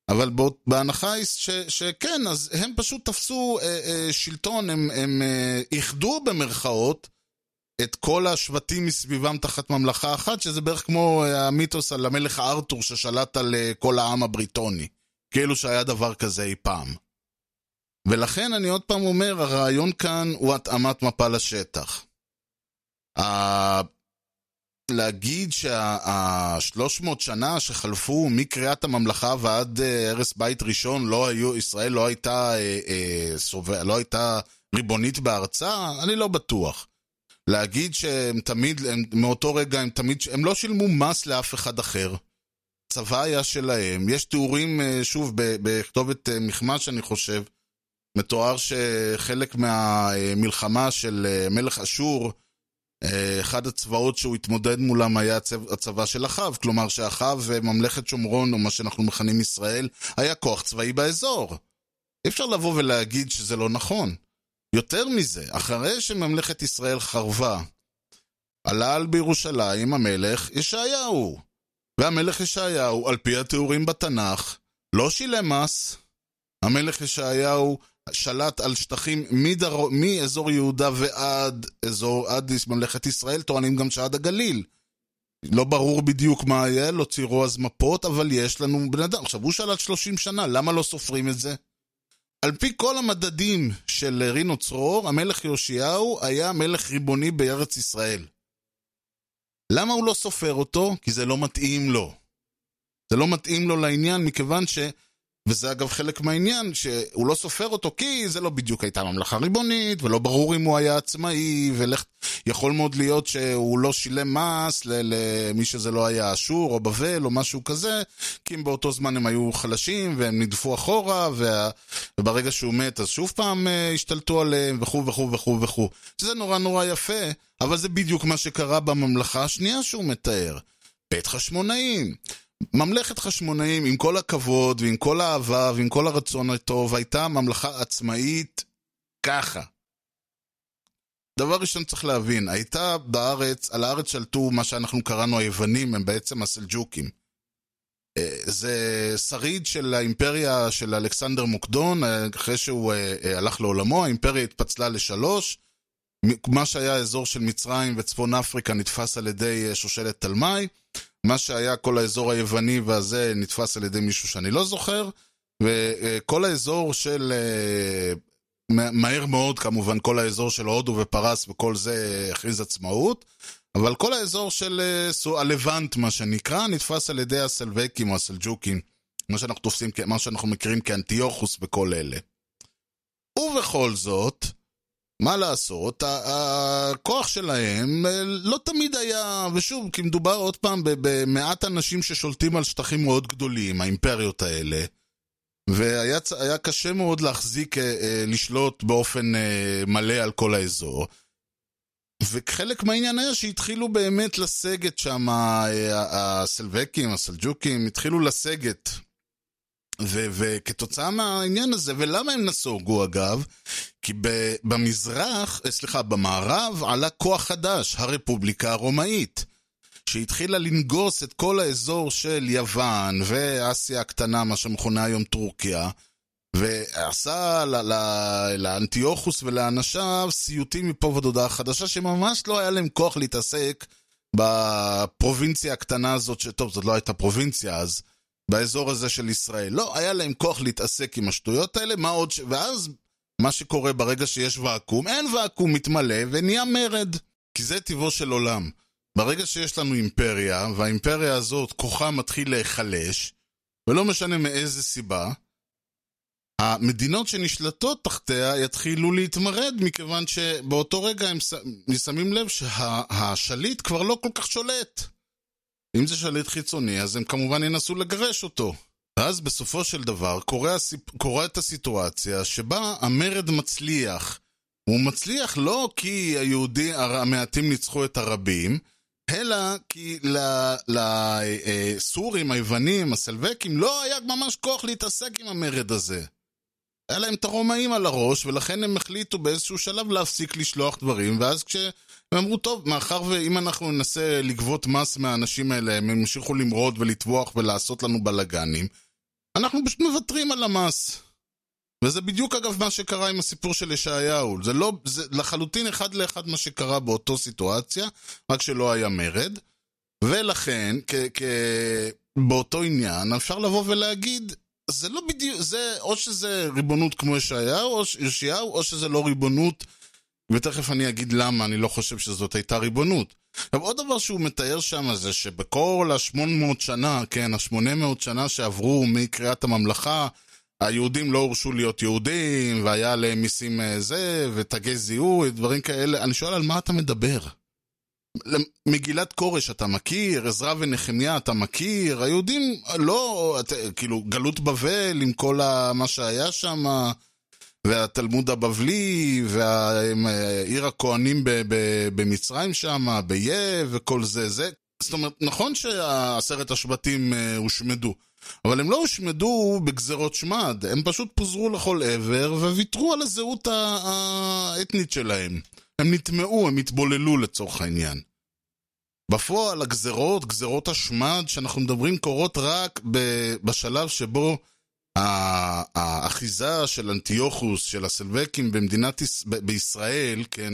S4: אבל בהנחה ש, שכן, אז הם פשוט תפסו אה, אה, שלטון, הם, הם אה, איחדו במרכאות את כל השבטים מסביבם תחת ממלכה אחת, שזה בערך כמו אה, המיתוס על המלך ארתור ששלט על אה, כל העם הבריטוני. כאילו שהיה דבר כזה אי פעם. ולכן אני עוד פעם אומר, הרעיון כאן הוא התאמת מפה לשטח. להגיד שה-300 שנה שחלפו מקריאת הממלכה ועד אה, הרס בית ראשון, לא היו, ישראל לא הייתה, אה, אה, סובע, לא הייתה ריבונית בארצה, אני לא בטוח. להגיד שהם תמיד, הם, מאותו רגע הם תמיד, הם לא שילמו מס לאף אחד אחר. צבא היה שלהם. יש תיאורים, אה, שוב, בכתובת אה, מכמש, אני חושב, מתואר שחלק מהמלחמה של מלך אשור, אחד הצבאות שהוא התמודד מולם היה הצבא של אחאב, כלומר שאחאב וממלכת שומרון, או מה שאנחנו מכנים ישראל, היה כוח צבאי באזור. אי אפשר לבוא ולהגיד שזה לא נכון. יותר מזה, אחרי שממלכת ישראל חרבה, עלה על בירושלים המלך ישעיהו. והמלך ישעיהו, על פי התיאורים בתנ"ך, לא שילם מס. המלך ישעיהו שלט על שטחים מדר... מאזור יהודה ועד אזור, עד ממלכת ישראל, טוענים גם שעד הגליל. לא ברור בדיוק מה היה, לא ציירו אז מפות, אבל יש לנו בן אדם. עכשיו, הוא שלט 30 שנה, למה לא סופרים את זה? על פי כל המדדים של רינו צרור, המלך יאשיהו היה מלך ריבוני בארץ ישראל. למה הוא לא סופר אותו? כי זה לא מתאים לו. זה לא מתאים לו לעניין, מכיוון ש... וזה אגב חלק מהעניין, שהוא לא סופר אותו כי זה לא בדיוק הייתה ממלכה ריבונית, ולא ברור אם הוא היה עצמאי, ויכול מאוד להיות שהוא לא שילם מס למי שזה לא היה אשור או בבל או משהו כזה, כי אם באותו זמן הם היו חלשים והם נדפו אחורה, וה... וברגע שהוא מת אז שוב פעם אה, השתלטו עליהם וכו' וכו' וכו' וכו'. שזה נורא נורא יפה, אבל זה בדיוק מה שקרה בממלכה השנייה שהוא מתאר. בית חשמונאים. ממלכת חשמונאים, עם כל הכבוד ועם כל האהבה ועם כל הרצון הטוב, הייתה ממלכה עצמאית ככה. דבר ראשון צריך להבין, הייתה בארץ, על הארץ שלטו מה שאנחנו קראנו היוונים, הם בעצם הסלג'וקים. אה, זה שריד של האימפריה של אלכסנדר מוקדון, אה, אחרי שהוא אה, הלך לעולמו, האימפריה התפצלה לשלוש. מה שהיה האזור של מצרים וצפון אפריקה נתפס על ידי שושלת תלמי. מה שהיה כל האזור היווני והזה נתפס על ידי מישהו שאני לא זוכר, וכל האזור של... מהר מאוד כמובן, כל האזור של הודו ופרס וכל זה הכריז עצמאות, אבל כל האזור של הלבנט, מה שנקרא, נתפס על ידי הסלווקים או הסלג'וקים, מה שאנחנו תופסים, מה שאנחנו מכירים כאנטיוכוס וכל אלה. ובכל זאת, מה לעשות, הכוח שלהם לא תמיד היה, ושוב, כי מדובר עוד פעם במעט אנשים ששולטים על שטחים מאוד גדולים, האימפריות האלה, והיה קשה מאוד להחזיק, לשלוט באופן מלא על כל האזור. וחלק מהעניין היה שהתחילו באמת לסגת שם, הסלווקים, הסלג'וקים, התחילו לסגת ו- וכתוצאה מהעניין הזה, ולמה הם נסוגו אגב? כי ב- במזרח, סליחה, במערב עלה כוח חדש, הרפובליקה הרומאית, שהתחילה לנגוס את כל האזור של יוון ואסיה הקטנה, מה שמכונה היום טורקיה, ועשה לאנטיוכוס ולאנשיו סיוטים מפה ועד הודעה חדשה, שממש לא היה להם כוח להתעסק בפרובינציה הקטנה הזאת, שטוב, זאת לא הייתה פרובינציה אז, באזור הזה של ישראל. לא, היה להם כוח להתעסק עם השטויות האלה, מה עוד ש... ואז מה שקורה ברגע שיש ואקום, אין ואקום מתמלא ונהיה מרד. כי זה טבעו של עולם. ברגע שיש לנו אימפריה, והאימפריה הזאת כוחה מתחיל להיחלש, ולא משנה מאיזה סיבה, המדינות שנשלטות תחתיה יתחילו להתמרד, מכיוון שבאותו רגע הם שמים לב שהשליט כבר לא כל כך שולט. אם זה שליט חיצוני, אז הם כמובן ינסו לגרש אותו. ואז בסופו של דבר קורית הסיטואציה שבה המרד מצליח. הוא מצליח לא כי היהודי, המעטים ניצחו את הרבים, אלא כי לסורים, היוונים, הסלווקים, לא היה ממש כוח להתעסק עם המרד הזה. היה להם את הרומאים על הראש, ולכן הם החליטו באיזשהו שלב להפסיק לשלוח דברים, ואז כש... הם אמרו, טוב, מאחר ואם אנחנו ננסה לגבות מס מהאנשים האלה, הם ימשיכו למרוד ולטבוח ולעשות לנו בלאגנים, אנחנו פשוט מוותרים על המס. וזה בדיוק אגב מה שקרה עם הסיפור של ישעיהו. זה לא, זה לחלוטין אחד לאחד מה שקרה באותו סיטואציה, רק שלא היה מרד. ולכן, כ- כ- באותו עניין, אפשר לבוא ולהגיד, זה לא בדיוק, זה או שזה ריבונות כמו ישעיהו, או יאשיהו, או שזה לא ריבונות, ותכף אני אגיד למה אני לא חושב שזאת הייתה ריבונות. עכשיו, עוד דבר שהוא מתאר שם זה שבכל ה-800 שנה, כן, ה-800 שנה שעברו מקריאת הממלכה, היהודים לא הורשו להיות יהודים, והיה להם מיסים אה, זה, ותגי זיהוי, דברים כאלה. אני שואל, על מה אתה מדבר? מגילת כורש אתה מכיר, עזרא ונחמיה אתה מכיר, היהודים לא, כאילו, גלות בבל עם כל ה, מה שהיה שם, והתלמוד הבבלי, ועיר הכהנים ב, ב, במצרים שם, ביה וכל זה, זה, זאת אומרת, נכון שעשרת השבטים אה, הושמדו, אבל הם לא הושמדו בגזרות שמד, הם פשוט פוזרו לכל עבר וויתרו על הזהות האתנית שלהם. הם נטמעו, הם התבוללו לצורך העניין. בפועל הגזרות, גזרות השמד שאנחנו מדברים קורות רק בשלב שבו האחיזה של אנטיוכוס, של הסלבקים במדינת, בישראל, כן,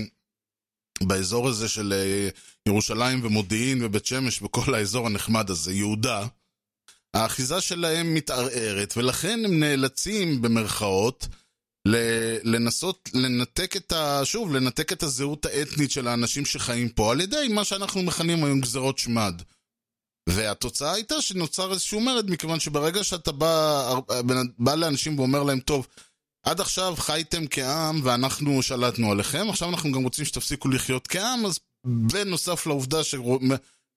S4: באזור הזה של אה, ירושלים ומודיעין ובית שמש וכל האזור הנחמד הזה, יהודה, האחיזה שלהם מתערערת, ולכן הם נאלצים, במרכאות, לנסות לנתק את ה... שוב, לנתק את הזהות האתנית של האנשים שחיים פה, על ידי מה שאנחנו מכנים היום גזרות שמד. והתוצאה הייתה שנוצר איזשהו מרד, מכיוון שברגע שאתה בא, בא לאנשים ואומר להם, טוב, עד עכשיו חייתם כעם ואנחנו שלטנו עליכם, עכשיו אנחנו גם רוצים שתפסיקו לחיות כעם, אז בנוסף לעובדה ש...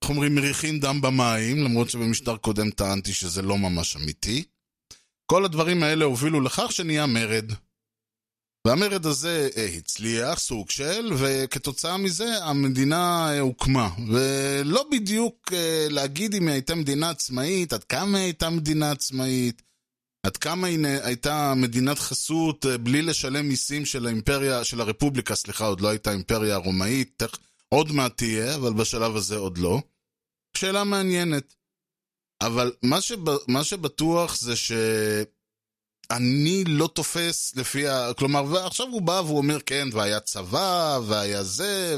S4: איך אומרים, מריחים דם במים, למרות שבמשטר קודם טענתי שזה לא ממש אמיתי. כל הדברים האלה הובילו לכך שנהיה מרד. והמרד הזה אה, הצליח, סוג של, וכתוצאה מזה המדינה אה, הוקמה. ולא בדיוק אה, להגיד אם היא הייתה מדינה עצמאית, עד כמה היא הייתה מדינה עצמאית, עד כמה היא הייתה מדינת חסות בלי לשלם מיסים של האימפריה, של הרפובליקה, סליחה, עוד לא הייתה אימפריה הרומאית, עוד מעט תהיה, אבל בשלב הזה עוד לא. שאלה מעניינת. אבל מה, שב, מה שבטוח זה שאני לא תופס לפי ה... כלומר, ועכשיו הוא בא והוא אומר, כן, והיה צבא, והיה זה,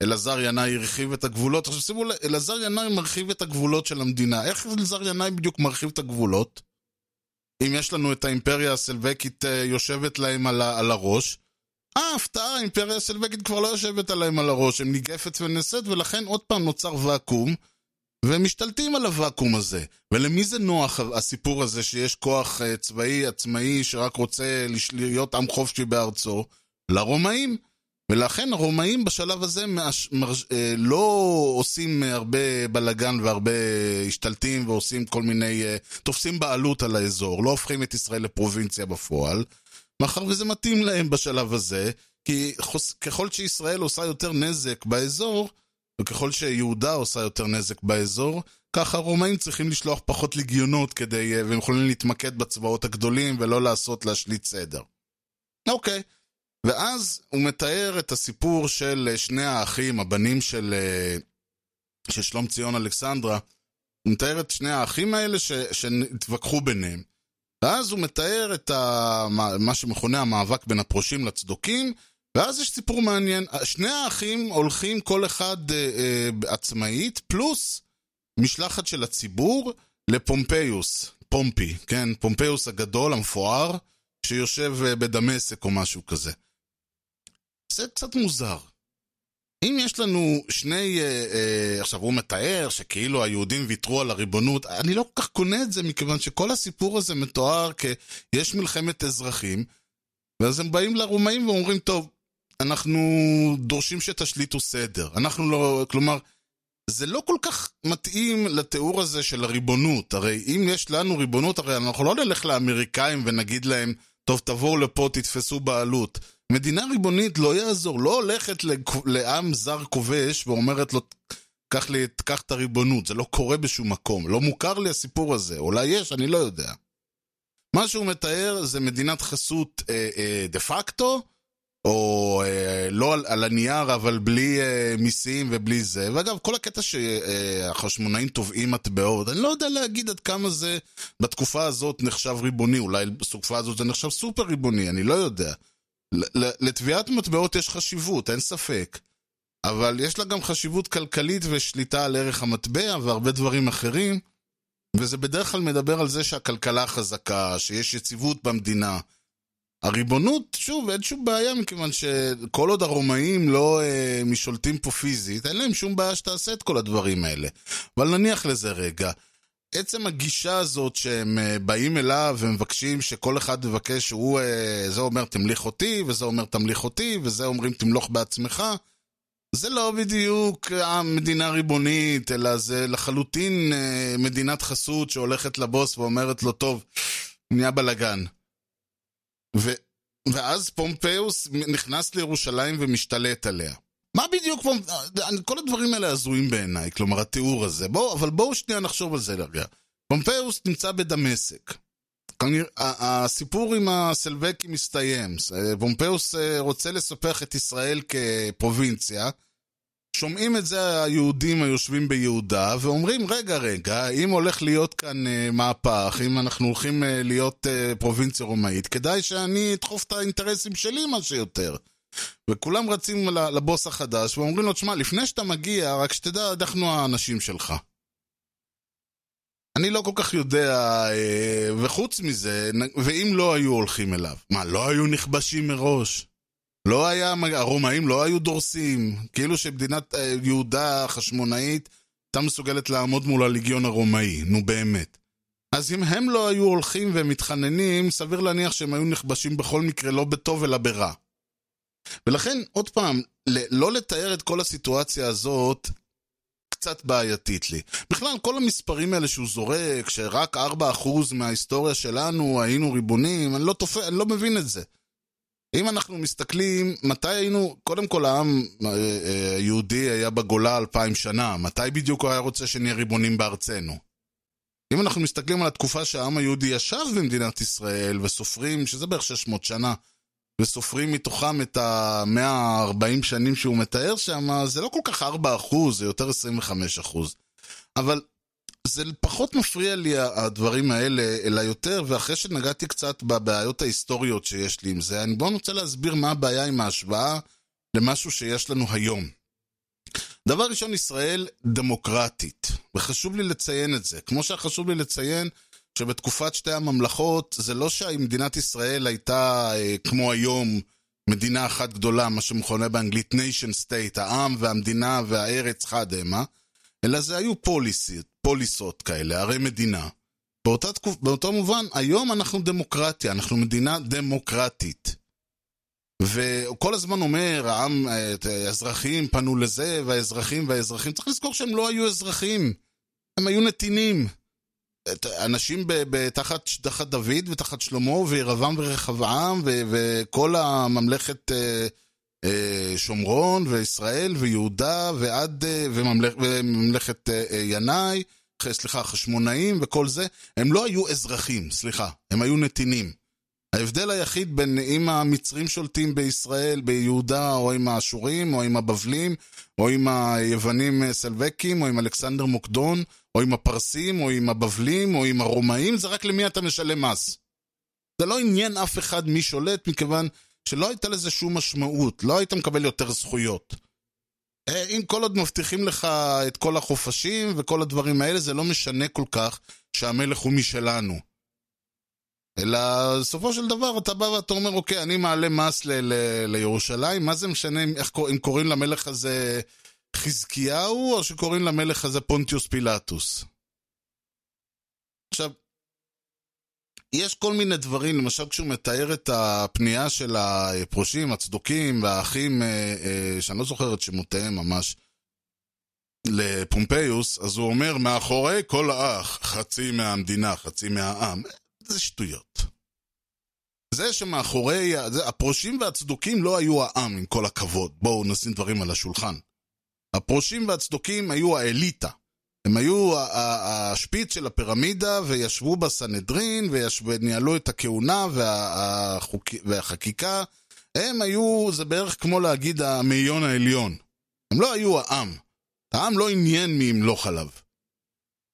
S4: ואלעזר ינאי הרחיב את הגבולות. עכשיו שימו לב, אלעזר ינאי מרחיב את הגבולות של המדינה. איך אלעזר ינאי בדיוק מרחיב את הגבולות? אם יש לנו את האימפריה הסלבקית אה, יושבת להם על, ה- על הראש. אה, הפתעה, האימפריה הסלבקית כבר לא יושבת עליהם על הראש, הם ניגפת ונעשית, ולכן עוד פעם נוצר ואקום, והם משתלטים על הוואקום הזה. ולמי זה נוח הסיפור הזה שיש כוח אה, צבאי עצמאי שרק רוצה להיות עם חופשי בארצו? לרומאים. ולכן הרומאים בשלב הזה מאש, מרש, אה, לא עושים הרבה בלאגן והרבה השתלטים ועושים כל מיני... אה, תופסים בעלות על האזור, לא הופכים את ישראל לפרובינציה בפועל, מאחר וזה מתאים להם בשלב הזה, כי חוס, ככל שישראל עושה יותר נזק באזור, וככל שיהודה עושה יותר נזק באזור, ככה הרומאים צריכים לשלוח פחות לגיונות כדי, אה, והם יכולים להתמקד בצבאות הגדולים ולא לעשות להשליט סדר. אוקיי. ואז הוא מתאר את הסיפור של אה, שני האחים, הבנים של, אה, של שלום ציון אלכסנדרה. הוא מתאר את שני האחים האלה ש, שהתווכחו ביניהם. ואז הוא מתאר את ה, מה, מה שמכונה המאבק בין הפרושים לצדוקים, ואז יש סיפור מעניין. שני האחים הולכים כל אחד אה, אה, עצמאית, פלוס משלחת של הציבור לפומפיוס, פומפי, כן? פומפיוס הגדול, המפואר, שיושב אה, בדמשק או משהו כזה. זה קצת מוזר. אם יש לנו שני... אה, אה, עכשיו, הוא מתאר שכאילו היהודים ויתרו על הריבונות, אני לא כל כך קונה את זה, מכיוון שכל הסיפור הזה מתואר כיש מלחמת אזרחים, ואז הם באים לרומאים ואומרים, טוב, אנחנו דורשים שתשליטו סדר. אנחנו לא... כלומר, זה לא כל כך מתאים לתיאור הזה של הריבונות. הרי אם יש לנו ריבונות, הרי אנחנו לא נלך לאמריקאים ונגיד להם, טוב, תבואו לפה, תתפסו בעלות. מדינה ריבונית לא יעזור, לא הולכת לעם זר כובש ואומרת לו, קח, לי, קח את הריבונות, זה לא קורה בשום מקום, לא מוכר לי הסיפור הזה, אולי יש, אני לא יודע. מה שהוא מתאר זה מדינת חסות אה, אה, דה פקטו, או אה, לא על, על הנייר, אבל בלי אה, מיסים ובלי זה. ואגב, כל הקטע שהחשמונאים תובעים מטבעות, אני לא יודע להגיד עד כמה זה בתקופה הזאת נחשב ריבוני, אולי בתקופה הזאת זה נחשב סופר ריבוני, אני לא יודע. לתביעת מטבעות יש חשיבות, אין ספק. אבל יש לה גם חשיבות כלכלית ושליטה על ערך המטבע והרבה דברים אחרים, וזה בדרך כלל מדבר על זה שהכלכלה חזקה, שיש יציבות במדינה. הריבונות, שוב, אין שום בעיה, מכיוון שכל עוד הרומאים לא אה, משולטים פה פיזית, אין להם שום בעיה שתעשה את כל הדברים האלה. אבל נניח לזה רגע. עצם הגישה הזאת שהם אה, באים אליו ומבקשים שכל אחד מבקש אה, זה אומר תמליך אותי, וזה אומר תמליך אותי, וזה אומרים תמלוך בעצמך, זה לא בדיוק אה, מדינה ריבונית, אלא זה לחלוטין אה, מדינת חסות שהולכת לבוס ואומרת לו, טוב, נהיה בלאגן. ו... ואז פומפיוס נכנס לירושלים ומשתלט עליה. מה בדיוק פומפיוס... כל הדברים האלה הזויים בעיניי, כלומר התיאור הזה. בואו, אבל בואו שנייה נחשוב על זה רגע. פומפיוס נמצא בדמשק. הסיפור עם הסלווקים מסתיים. פומפיוס אה, רוצה לספח את ישראל כפרובינציה. שומעים את זה היהודים היושבים ביהודה, ואומרים, רגע, רגע, אם הולך להיות כאן אה, מהפך, אם אנחנו הולכים אה, להיות אה, פרובינציה רומאית, כדאי שאני אדחוף את האינטרסים שלי מה שיותר. וכולם רצים לבוס החדש, ואומרים לו, תשמע, לפני שאתה מגיע, רק שתדע, אנחנו האנשים שלך. אני לא כל כך יודע, וחוץ מזה, ואם לא היו הולכים אליו, מה, לא היו נכבשים מראש? לא היה, הרומאים לא היו דורסים, כאילו שמדינת אה, יהודה החשמונאית הייתה מסוגלת לעמוד מול הליגיון הרומאי, נו באמת. אז אם הם לא היו הולכים ומתחננים, סביר להניח שהם היו נכבשים בכל מקרה, לא בטוב אלא ברע. ולכן, עוד פעם, לא לתאר את כל הסיטואציה הזאת קצת בעייתית לי. בכלל, כל המספרים האלה שהוא זורק, שרק 4% מההיסטוריה שלנו היינו ריבונים, אני לא, תופ... אני לא מבין את זה. אם אנחנו מסתכלים, מתי היינו, קודם כל העם אה, אה, היהודי היה בגולה אלפיים שנה, מתי בדיוק הוא היה רוצה שנהיה ריבונים בארצנו? אם אנחנו מסתכלים על התקופה שהעם היהודי ישב במדינת ישראל, וסופרים, שזה בערך 600 שנה, וסופרים מתוכם את ה-140 שנים שהוא מתאר שם, זה לא כל כך 4 אחוז, זה יותר 25 אחוז. אבל זה פחות מפריע לי הדברים האלה, אלא יותר, ואחרי שנגעתי קצת בבעיות ההיסטוריות שיש לי עם זה, אני בואו רוצה להסביר מה הבעיה עם ההשוואה למשהו שיש לנו היום. דבר ראשון, ישראל דמוקרטית, וחשוב לי לציין את זה. כמו שחשוב לי לציין שבתקופת שתי הממלכות, זה לא שמדינת ישראל הייתה אה, כמו היום מדינה אחת גדולה, מה שמכונה באנגלית nation state, העם והמדינה והארץ חד המה, אלא זה היו פוליסות, פוליסות כאלה, ערי מדינה. באותה תקופ... באותו מובן, היום אנחנו דמוקרטיה, אנחנו מדינה דמוקרטית. וכל הזמן אומר, העם, האזרחים פנו לזה, והאזרחים והאזרחים, צריך לזכור שהם לא היו אזרחים, הם היו נתינים. אנשים תחת, תחת דוד ותחת שלמה וירבעם ורחבעם וכל הממלכת אה, שומרון וישראל ויהודה ועד אה, וממלכ, וממלכת אה, אה, ינאי, סליחה, חשמונאים וכל זה, הם לא היו אזרחים, סליחה, הם היו נתינים. ההבדל היחיד בין אם המצרים שולטים בישראל, ביהודה, או עם האשורים, או עם הבבלים, או עם היוונים אה, סלבקים, או עם אלכסנדר מוקדון, או עם הפרסים, או עם הבבלים, או עם הרומאים, זה רק למי אתה משלם מס. זה לא עניין אף אחד מי שולט, מכיוון שלא הייתה לזה שום משמעות, לא היית מקבל יותר זכויות. אה, אם כל עוד מבטיחים לך את כל החופשים וכל הדברים האלה, זה לא משנה כל כך שהמלך הוא משלנו. אלא בסופו של דבר אתה בא ואתה אומר, אוקיי, אני מעלה מס ל- ל- לירושלים, מה זה משנה אם, איך, אם קוראים למלך הזה חזקיהו, או שקוראים למלך הזה פונטיוס פילטוס. עכשיו, יש כל מיני דברים, למשל כשהוא מתאר את הפנייה של הפרושים, הצדוקים והאחים, אה, אה, שאני לא זוכר את שמותיהם ממש, לפומפיוס, אז הוא אומר, מאחורי כל האח, חצי מהמדינה, חצי מהעם. זה שטויות. זה שמאחורי, זה, הפרושים והצדוקים לא היו העם, עם כל הכבוד. בואו נשים דברים על השולחן. הפרושים והצדוקים היו האליטה. הם היו השפיץ של הפירמידה, וישבו בסנהדרין, וניהלו את הכהונה והחקיקה. הם היו, זה בערך כמו להגיד המאיון העליון. הם לא היו העם. העם לא עניין מי ימלוך עליו.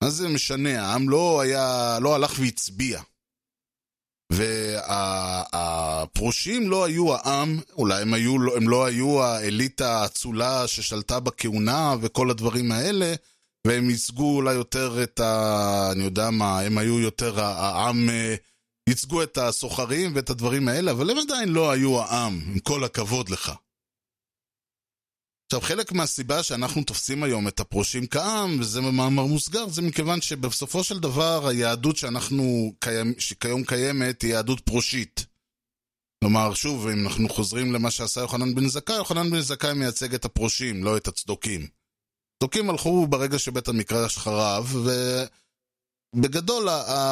S4: מה זה משנה? העם לא היה, לא הלך והצביע. והפרושים לא היו העם, אולי הם, היו, הם לא היו האליטה האצולה ששלטה בכהונה וכל הדברים האלה, והם ייצגו אולי יותר את ה... אני יודע מה, הם היו יותר העם, אה, ייצגו את הסוחרים ואת הדברים האלה, אבל הם עדיין לא היו העם, עם כל הכבוד לך. עכשיו, חלק מהסיבה שאנחנו תופסים היום את הפרושים כעם, וזה במאמר מוסגר, זה מכיוון שבסופו של דבר היהדות שאנחנו, קיימ, שכיום קיימת, היא יהדות פרושית. כלומר, שוב, אם אנחנו חוזרים למה שעשה יוחנן בן זכאי, יוחנן בן זכאי מייצג את הפרושים, לא את הצדוקים. הצדוקים הלכו ברגע שבית המקרש חרב, ובגדול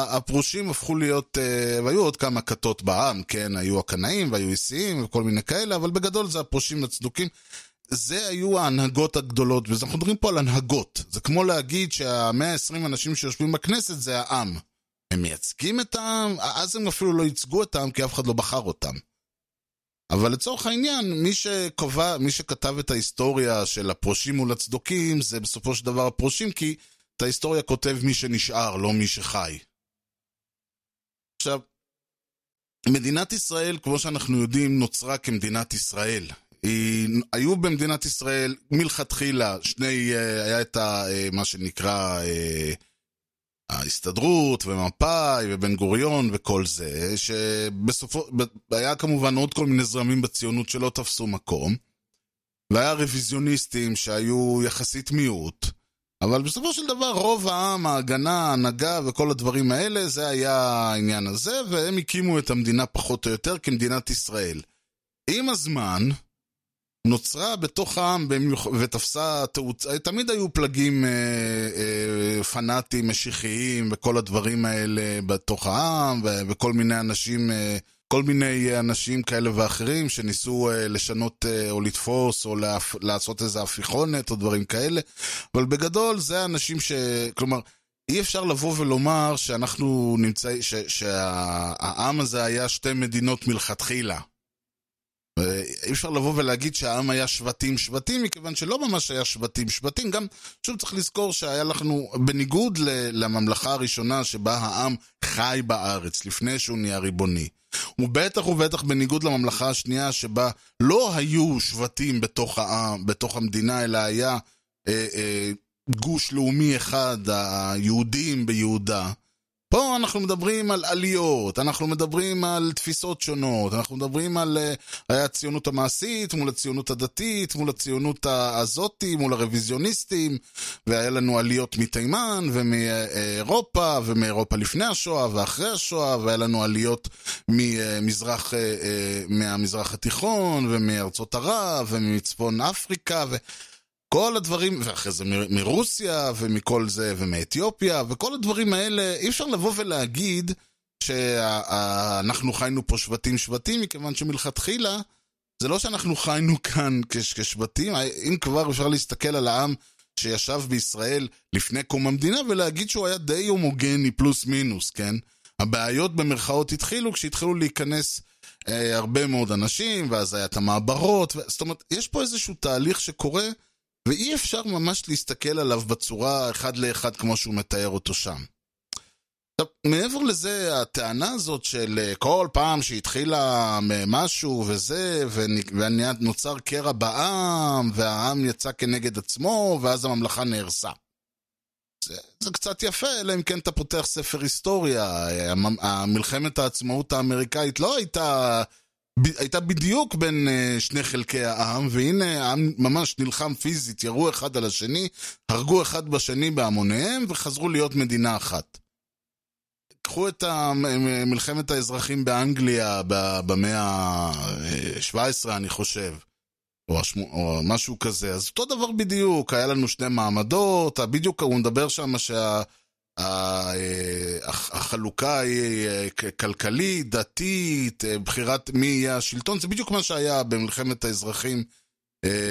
S4: הפרושים הפכו להיות, אה, והיו עוד כמה כתות בעם, כן, היו הקנאים והיו איסיים וכל מיני כאלה, אבל בגדול זה הפרושים הצדוקים. זה היו ההנהגות הגדולות, ואנחנו מדברים פה על הנהגות. זה כמו להגיד שהמאה ה-20 אנשים שיושבים בכנסת זה העם. הם מייצגים את העם, אז הם אפילו לא ייצגו את העם כי אף אחד לא בחר אותם. אבל לצורך העניין, מי שקובע, מי שכתב את ההיסטוריה של הפרושים מול הצדוקים, זה בסופו של דבר הפרושים, כי את ההיסטוריה כותב מי שנשאר, לא מי שחי. עכשיו, מדינת ישראל, כמו שאנחנו יודעים, נוצרה כמדינת ישראל. היא, היו במדינת ישראל מלכתחילה שני, אה, היה את ה, אה, מה שנקרא אה, ההסתדרות ומפא"י ובן גוריון וכל זה, שבסופו, היה כמובן עוד כל מיני זרמים בציונות שלא תפסו מקום, והיה רוויזיוניסטים שהיו יחסית מיעוט, אבל בסופו של דבר רוב העם, ההגנה, ההנהגה וכל הדברים האלה, זה היה העניין הזה, והם הקימו את המדינה פחות או יותר כמדינת ישראל. עם הזמן, נוצרה בתוך העם ותפסה תאוצה, תמיד היו פלגים אה, אה, פנאטים, משיחיים וכל הדברים האלה בתוך העם, ו- וכל מיני אנשים, אה, כל מיני אנשים כאלה ואחרים שניסו אה, לשנות אה, או לתפוס או להפ- לעשות איזה הפיכונת או דברים כאלה, אבל בגדול זה אנשים ש... כלומר, אי אפשר לבוא ולומר שאנחנו נמצאים, שהעם הזה היה שתי מדינות מלכתחילה. אי אפשר לבוא ולהגיד שהעם היה שבטים שבטים, מכיוון שלא ממש היה שבטים שבטים. גם, שוב צריך לזכור שהיה לנו, בניגוד לממלכה הראשונה שבה העם חי בארץ, לפני שהוא נהיה ריבוני. ובטח ובטח בניגוד לממלכה השנייה שבה לא היו שבטים בתוך העם, בתוך המדינה, אלא היה אה, אה, גוש לאומי אחד, היהודים ביהודה. פה אנחנו מדברים על עליות, אנחנו מדברים על תפיסות שונות, אנחנו מדברים על uh, הציונות המעשית מול הציונות הדתית, מול הציונות הזאתי, מול הרוויזיוניסטים, והיה לנו עליות מתימן ומאירופה, ומאירופה לפני השואה ואחרי השואה, והיה לנו עליות ממזרח, uh, מהמזרח התיכון, ומארצות ערב, ומצפון אפריקה, ו... כל הדברים, ואחרי זה מרוסיה ומכל זה, ומאתיופיה, וכל הדברים האלה, אי אפשר לבוא ולהגיד שאנחנו חיינו פה שבטים שבטים, מכיוון שמלכתחילה, זה לא שאנחנו חיינו כאן כשבטים, אם כבר אפשר להסתכל על העם שישב בישראל לפני קום המדינה ולהגיד שהוא היה די הומוגני פלוס מינוס, כן? הבעיות במרכאות התחילו כשהתחילו להיכנס אה, הרבה מאוד אנשים, ואז היה את המעברות, ו... זאת אומרת, יש פה איזשהו תהליך שקורה ואי אפשר ממש להסתכל עליו בצורה אחד לאחד כמו שהוא מתאר אותו שם. עכשיו, מעבר לזה, הטענה הזאת של אה, כל פעם שהתחילה משהו וזה, ונוצר קרע בעם, והעם יצא כנגד עצמו, ואז הממלכה נהרסה. זה, זה קצת יפה, אלא אם כן אתה פותח ספר היסטוריה. מלחמת העצמאות האמריקאית לא הייתה הייתה בדיוק בין uh, שני חלקי העם, והנה העם ממש נלחם פיזית, ירו אחד על השני, הרגו אחד בשני בהמוניהם, וחזרו להיות מדינה אחת. קחו את מלחמת האזרחים באנגליה במאה ה-17, אני חושב, או, השמו, או משהו כזה. אז אותו דבר בדיוק, היה לנו שני מעמדות, בדיוק הוא מדבר שם שה... אה, החלוקה היא אה, כלכלית, דתית, אה, בחירת מי יהיה השלטון, זה בדיוק מה שהיה במלחמת האזרחים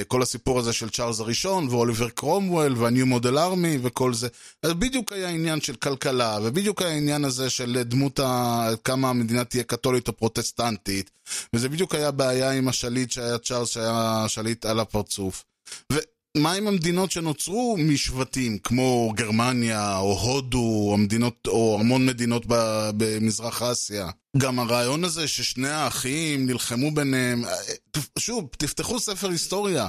S4: כל הסיפור הזה של צ'ארלס הראשון ואוליבר קרומוול והניו מודל ארמי וכל זה. אז בדיוק היה עניין של כלכלה, ובדיוק היה העניין הזה של דמות ה... כמה המדינה תהיה קתולית או פרוטסטנטית, וזה בדיוק היה בעיה עם השליט שהיה צ'ארלס שהיה שליט על הפרצוף. ומה עם המדינות שנוצרו משבטים, כמו גרמניה, או הודו, או, מדינות, או המון מדינות במזרח אסיה? גם הרעיון הזה ששני האחים נלחמו ביניהם, אה, שוב, תפתחו ספר היסטוריה.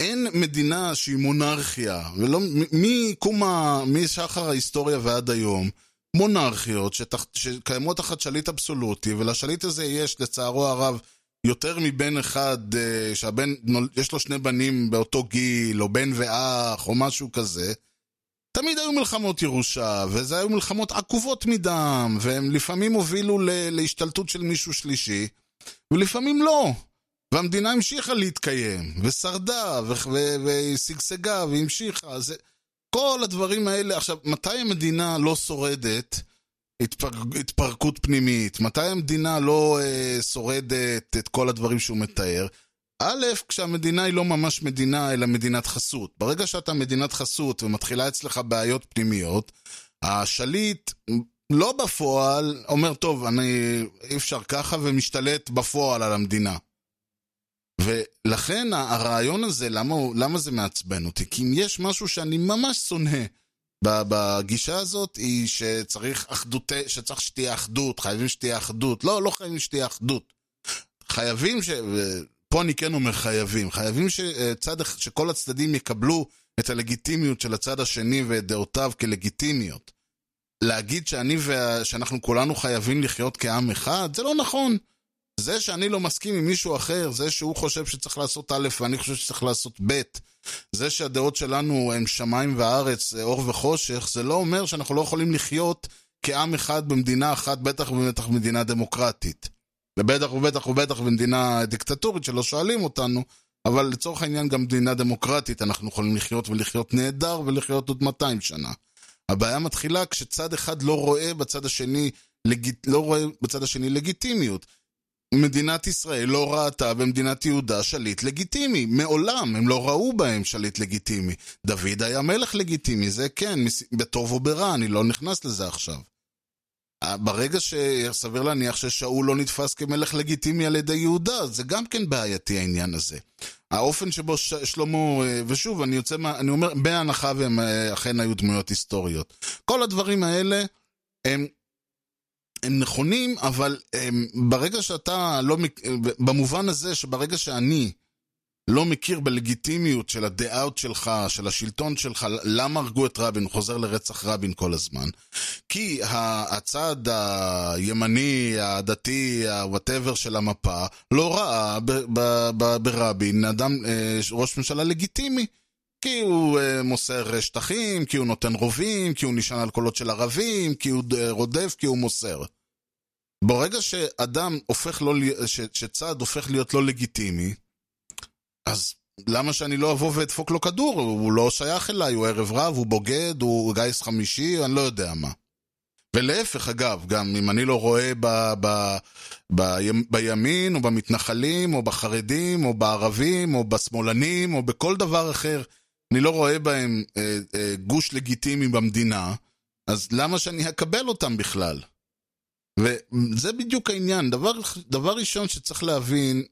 S4: אין מדינה שהיא מונרכיה, ולא, מקום. משחר ההיסטוריה ועד היום, מונרכיות שתח, שקיימות תחת שליט אבסולוטי, ולשליט הזה יש, לצערו הרב, יותר מבן אחד, אה, שהבן, יש לו שני בנים באותו גיל, או בן ואח, או משהו כזה. תמיד היו מלחמות ירושה, וזה היו מלחמות עקובות מדם, והם לפעמים הובילו להשתלטות של מישהו שלישי, ולפעמים לא. והמדינה המשיכה להתקיים, ושרדה, ושגשגה, והמשיכה. זה... כל הדברים האלה, עכשיו, מתי המדינה לא שורדת. התפרקות פנימית? מתי המדינה לא אה, שורדת את כל הדברים שהוא מתאר? א', כשהמדינה היא לא ממש מדינה, אלא מדינת חסות. ברגע שאתה מדינת חסות ומתחילה אצלך בעיות פנימיות, השליט לא בפועל אומר, טוב, אני אי אפשר ככה, ומשתלט בפועל על המדינה. ולכן הרעיון הזה, למה, למה זה מעצבן אותי? כי אם יש משהו שאני ממש שונא בגישה הזאת, היא שצריך אחדות, שצריך שתהיה אחדות, חייבים שתהיה אחדות. לא, לא חייבים שתהיה אחדות. חייבים ש... פה אני כן אומר חייבים. חייבים שצד, שכל הצדדים יקבלו את הלגיטימיות של הצד השני ואת דעותיו כלגיטימיות. להגיד שאני וה... שאנחנו כולנו חייבים לחיות כעם אחד, זה לא נכון. זה שאני לא מסכים עם מישהו אחר, זה שהוא חושב שצריך לעשות א' ואני חושב שצריך לעשות ב', זה שהדעות שלנו הם שמיים וארץ, אור וחושך, זה לא אומר שאנחנו לא יכולים לחיות כעם אחד במדינה אחת, בטח ובטח במדינה דמוקרטית. ובטח ובטח ובטח במדינה דיקטטורית שלא שואלים אותנו, אבל לצורך העניין גם במדינה דמוקרטית אנחנו יכולים לחיות ולחיות נהדר ולחיות עוד 200 שנה. הבעיה מתחילה כשצד אחד לא רואה בצד השני. לא רואה בצד השני לגיטימיות. מדינת ישראל לא ראתה במדינת יהודה שליט לגיטימי. מעולם הם לא ראו בהם שליט לגיטימי. דוד היה מלך לגיטימי, זה כן, בטוב או ברע, אני לא נכנס לזה עכשיו. ברגע שסביר להניח ששאול לא נתפס כמלך לגיטימי על ידי יהודה, זה גם כן בעייתי העניין הזה. האופן שבו ש... שלמה, ושוב, אני יוצא מה... אני אומר, בהנחה והם אכן היו דמויות היסטוריות. כל הדברים האלה הם הם נכונים, אבל הם, ברגע שאתה לא, במובן הזה שברגע שאני לא מכיר בלגיטימיות של הדעות שלך, של השלטון שלך, למה הרגו את רבין, הוא חוזר לרצח רבין כל הזמן. כי הצד הימני, הדתי, ה-whatever של המפה, לא ראה ברבין אדם, ראש ממשלה לגיטימי. כי הוא uh, מוסר שטחים, כי הוא נותן רובים, כי הוא נשען על קולות של ערבים, כי הוא רודף, כי הוא מוסר. ברגע שאדם הופך לא, ש, שצד הופך להיות לא לגיטימי, אז למה שאני לא אבוא ואדפוק לו כדור? הוא לא שייך אליי, הוא ערב רב, הוא בוגד, הוא גיס חמישי, אני לא יודע מה. ולהפך, אגב, גם אם אני לא רואה ב, ב, ב, בימין, או במתנחלים, או בחרדים, או בערבים, או בשמאלנים, או בכל דבר אחר, אני לא רואה בהם אה, אה, גוש לגיטימי במדינה, אז למה שאני אקבל אותם בכלל? וזה בדיוק העניין. דבר, דבר ראשון שצריך להבין,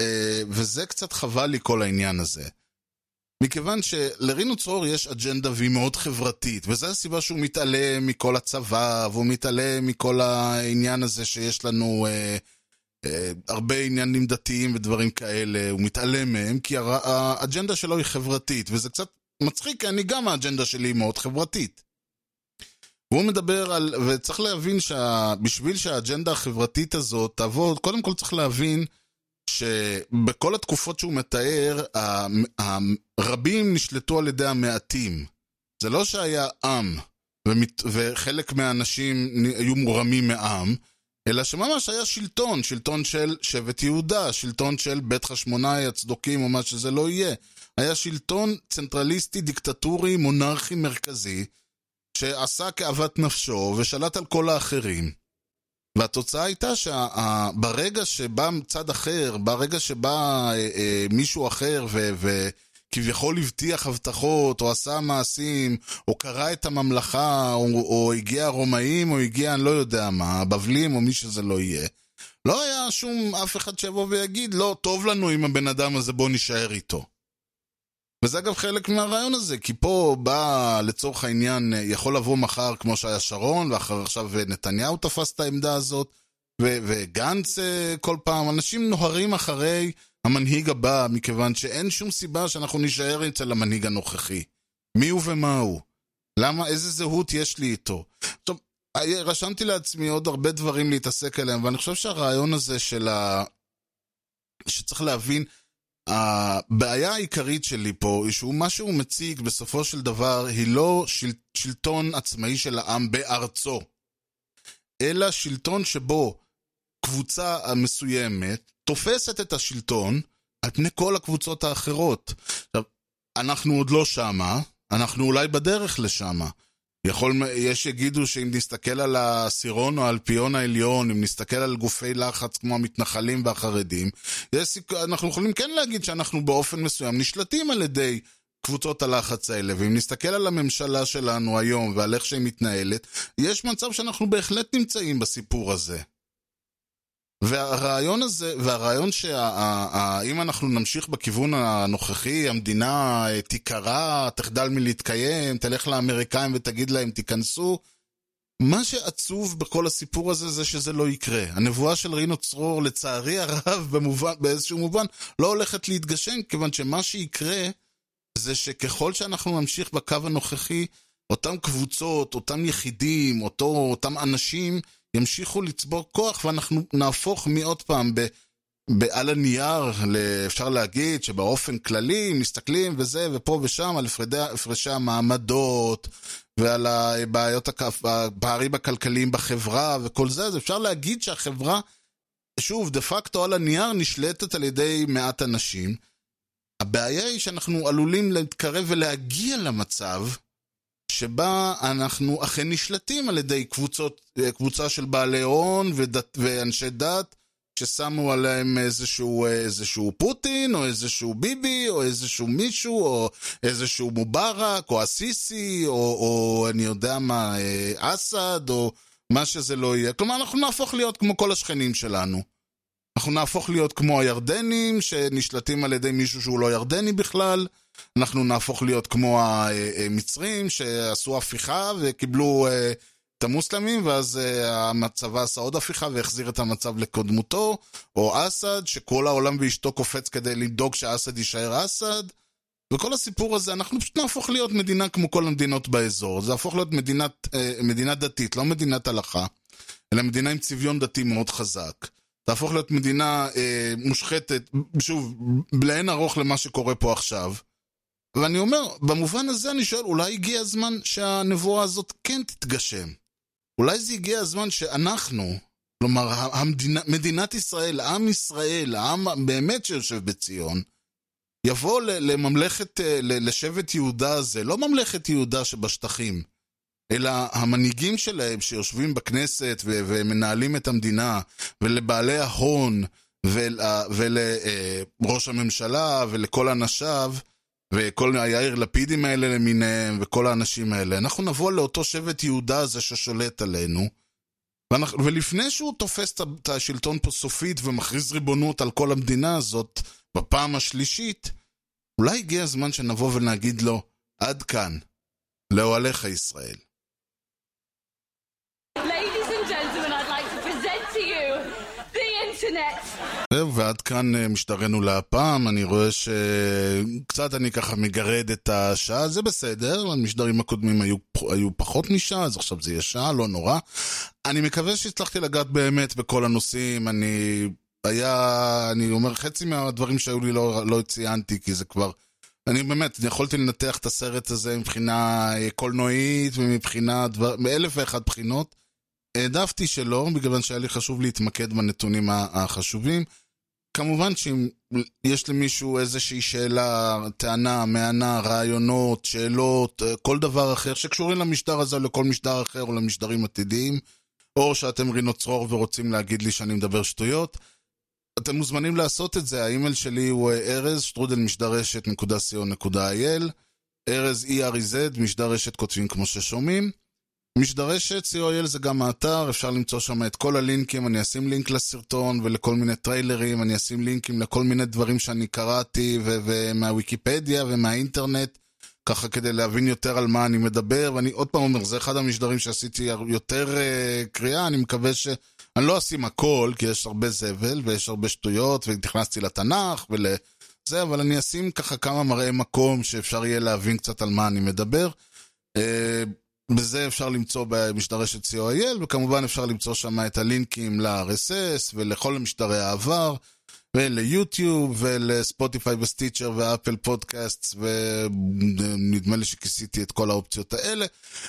S4: אה, וזה קצת חבל לי כל העניין הזה. מכיוון שלרינו צרור יש אג'נדה והיא מאוד חברתית, וזו הסיבה שהוא מתעלם מכל הצבא, והוא מתעלם מכל העניין הזה שיש לנו אה, הרבה עניינים דתיים ודברים כאלה, הוא מתעלם מהם, כי האג'נדה שלו היא חברתית, וזה קצת מצחיק, כי אני גם האג'נדה שלי היא מאוד חברתית. והוא מדבר על, וצריך להבין שבשביל שהאג'נדה החברתית הזאת תעבוד, קודם כל צריך להבין שבכל התקופות שהוא מתאר, הרבים נשלטו על ידי המעטים. זה לא שהיה עם, וחלק מהאנשים היו מורמים מעם, אלא שממש היה שלטון, שלטון של שבט יהודה, שלטון של בית חשמונאי, הצדוקים או מה שזה לא יהיה. היה שלטון צנטרליסטי, דיקטטורי, מונרכי מרכזי, שעשה כאוות נפשו ושלט על כל האחרים. והתוצאה הייתה שברגע שבא צד אחר, ברגע שבא אה, אה, מישהו אחר ו... וכביכול הבטיח הבטחות, או עשה מעשים, או קרא את הממלכה, או, או הגיע הרומאים, או הגיע אני לא יודע מה, הבבלים, או מי שזה לא יהיה. לא היה שום אף אחד שיבוא ויגיד, לא, טוב לנו עם הבן אדם הזה, בוא נישאר איתו. וזה אגב חלק מהרעיון הזה, כי פה בא לצורך העניין, יכול לבוא מחר כמו שהיה שרון, ועכשיו נתניהו תפס את העמדה הזאת, ו- וגנץ אה, כל פעם, אנשים נוהרים אחרי המנהיג הבא, מכיוון שאין שום סיבה שאנחנו נישאר אצל המנהיג הנוכחי. מי הוא ומה הוא? למה, איזה זהות יש לי איתו? טוב, רשמתי לעצמי עוד הרבה דברים להתעסק עליהם, ואני חושב שהרעיון הזה של ה... שצריך להבין, הבעיה העיקרית שלי פה היא שהוא מה שהוא מציג בסופו של דבר היא לא של, שלטון עצמאי של העם בארצו, אלא שלטון שבו קבוצה מסוימת תופסת את השלטון על פני כל הקבוצות האחרות. עכשיו, אנחנו עוד לא שמה, אנחנו אולי בדרך לשמה. יכול, יש שיגידו שאם נסתכל על העשירון או האלפיון העליון, אם נסתכל על גופי לחץ כמו המתנחלים והחרדים, יש, אנחנו יכולים כן להגיד שאנחנו באופן מסוים נשלטים על ידי קבוצות הלחץ האלה, ואם נסתכל על הממשלה שלנו היום ועל איך שהיא מתנהלת, יש מצב שאנחנו בהחלט נמצאים בסיפור הזה. והרעיון הזה, והרעיון שאם אנחנו נמשיך בכיוון הנוכחי, המדינה אה, תיקרע, תחדל מלהתקיים, תלך לאמריקאים ותגיד להם תיכנסו, מה שעצוב בכל הסיפור הזה זה שזה לא יקרה. הנבואה של רינו צרור, לצערי הרב, במובן, באיזשהו מובן, לא הולכת להתגשם, כיוון שמה שיקרה זה שככל שאנחנו נמשיך בקו הנוכחי, אותם קבוצות, אותם יחידים, אותו, אותם אנשים, ימשיכו לצבור כוח ואנחנו נהפוך מעוד פעם ב... על הנייר, אפשר להגיד שבאופן כללי מסתכלים וזה ופה ושם על הפרשי המעמדות ועל הבעיות, הפערים הכלכליים בחברה וכל זה, אז אפשר להגיד שהחברה, שוב, דה פקטו על הנייר נשלטת על ידי מעט אנשים. הבעיה היא שאנחנו עלולים להתקרב ולהגיע למצב שבה אנחנו אכן נשלטים על ידי קבוצות, קבוצה של בעלי הון ודת, ואנשי דת ששמו עליהם איזשהו, איזשהו פוטין, או איזשהו ביבי, או איזשהו מישהו, או איזשהו מובארק, או אסיסי, או, או אני יודע מה, אסד, או מה שזה לא יהיה. כלומר, אנחנו נהפוך להיות כמו כל השכנים שלנו. אנחנו נהפוך להיות כמו הירדנים, שנשלטים על ידי מישהו שהוא לא ירדני בכלל. אנחנו נהפוך להיות כמו המצרים שעשו הפיכה וקיבלו אה, את המוסלמים, ואז אה, הצבא עשה עוד הפיכה והחזיר את המצב לקודמותו, או אסד, שכל העולם ואשתו קופץ כדי לדאוג שאסד יישאר אסד. וכל הסיפור הזה, אנחנו פשוט נהפוך להיות מדינה כמו כל המדינות באזור. זה יהפוך להיות מדינת, אה, מדינה דתית, לא מדינת הלכה, אלא מדינה עם צביון דתי מאוד חזק. תהפוך להיות מדינה אה, מושחתת, שוב, לאין ארוך למה שקורה פה עכשיו. ואני אומר, במובן הזה אני שואל, אולי הגיע הזמן שהנבואה הזאת כן תתגשם. אולי זה הגיע הזמן שאנחנו, כלומר, המדינה, מדינת ישראל, עם ישראל, העם באמת שיושב בציון, יבוא לממלכת, לשבט יהודה הזה, לא ממלכת יהודה שבשטחים, אלא המנהיגים שלהם שיושבים בכנסת ו- ומנהלים את המדינה, ולבעלי ההון, ול- ולראש הממשלה ולכל אנשיו, וכל היאיר לפידים האלה למיניהם, וכל האנשים האלה. אנחנו נבוא לאותו שבט יהודה הזה ששולט עלינו, ואנחנו, ולפני שהוא תופס את השלטון פה סופית ומכריז ריבונות על כל המדינה הזאת, בפעם השלישית, אולי הגיע הזמן שנבוא ונגיד לו, עד כאן, לאוהליך ישראל. זהו, ועד כאן אה, משטרנו להפעם, אני רואה שקצת אני ככה מגרד את השעה, זה בסדר, המשדרים הקודמים היו, היו פחות משעה, אז עכשיו זה יהיה שעה, לא נורא. אני מקווה שהצלחתי לגעת באמת בכל הנושאים, אני... היה, אני אומר, חצי מהדברים שהיו לי לא, לא ציינתי, כי זה כבר... אני באמת, יכולתי לנתח את הסרט הזה מבחינה אה, קולנועית ומבחינה דבר... מאלף ואחת בחינות. העדפתי שלא, בגלל שהיה לי חשוב להתמקד בנתונים החשובים. כמובן שאם יש למישהו איזושהי שאלה, טענה, מענה, רעיונות, שאלות, כל דבר אחר שקשורים למשטר הזה או לכל משטר אחר או למשטרים עתידיים, או שאתם רינו צרור ורוצים להגיד לי שאני מדבר שטויות. אתם מוזמנים לעשות את זה, האימייל שלי הוא אה, ארז, שטרודל משדרשת נקודה סיון נקודה אייל. ארז E-R-E-Z, משדרשת כותבים כמו ששומעים. משדרשת, co.il זה גם האתר, אפשר למצוא שם את כל הלינקים, אני אשים לינק לסרטון ולכל מיני טריילרים, אני אשים לינקים לכל מיני דברים שאני קראתי ומהוויקיפדיה ומהאינטרנט, ככה כדי להבין יותר על מה אני מדבר, ואני עוד פעם אומר, זה אחד המשדרים שעשיתי יותר uh, קריאה, אני מקווה ש... אני לא אשים הכל, כי יש הרבה זבל ויש הרבה שטויות, ונכנסתי לתנ"ך ול... זה, אבל אני אשים ככה כמה מראי מקום שאפשר יהיה להבין קצת על מה אני מדבר. אה, בזה אפשר למצוא במשדרשת co.il, וכמובן אפשר למצוא שם את הלינקים ל-RSS ולכל משדרי העבר, וליוטיוב, ולספוטיפיי וסטיצ'ר ואפל פודקאסט, ונדמה לי שכיסיתי את כל האופציות האלה.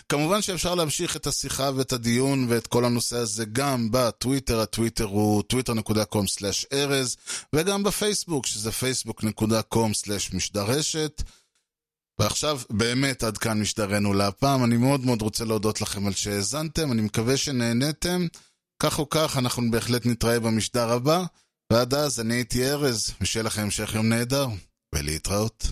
S4: כמובן שאפשר להמשיך את השיחה ואת הדיון ואת כל הנושא הזה גם בטוויטר, הטוויטר הוא twitter.com/ארז, וגם בפייסבוק, שזה facebook.com/משדרשת. ועכשיו באמת עד כאן משדרנו להפעם, אני מאוד מאוד רוצה להודות לכם על שהאזנתם, אני מקווה שנהניתם. כך או כך, אנחנו בהחלט נתראה במשדר הבא, ועד אז אני הייתי ארז, ושיהיה לכם המשך יום נהדר, ולהתראות.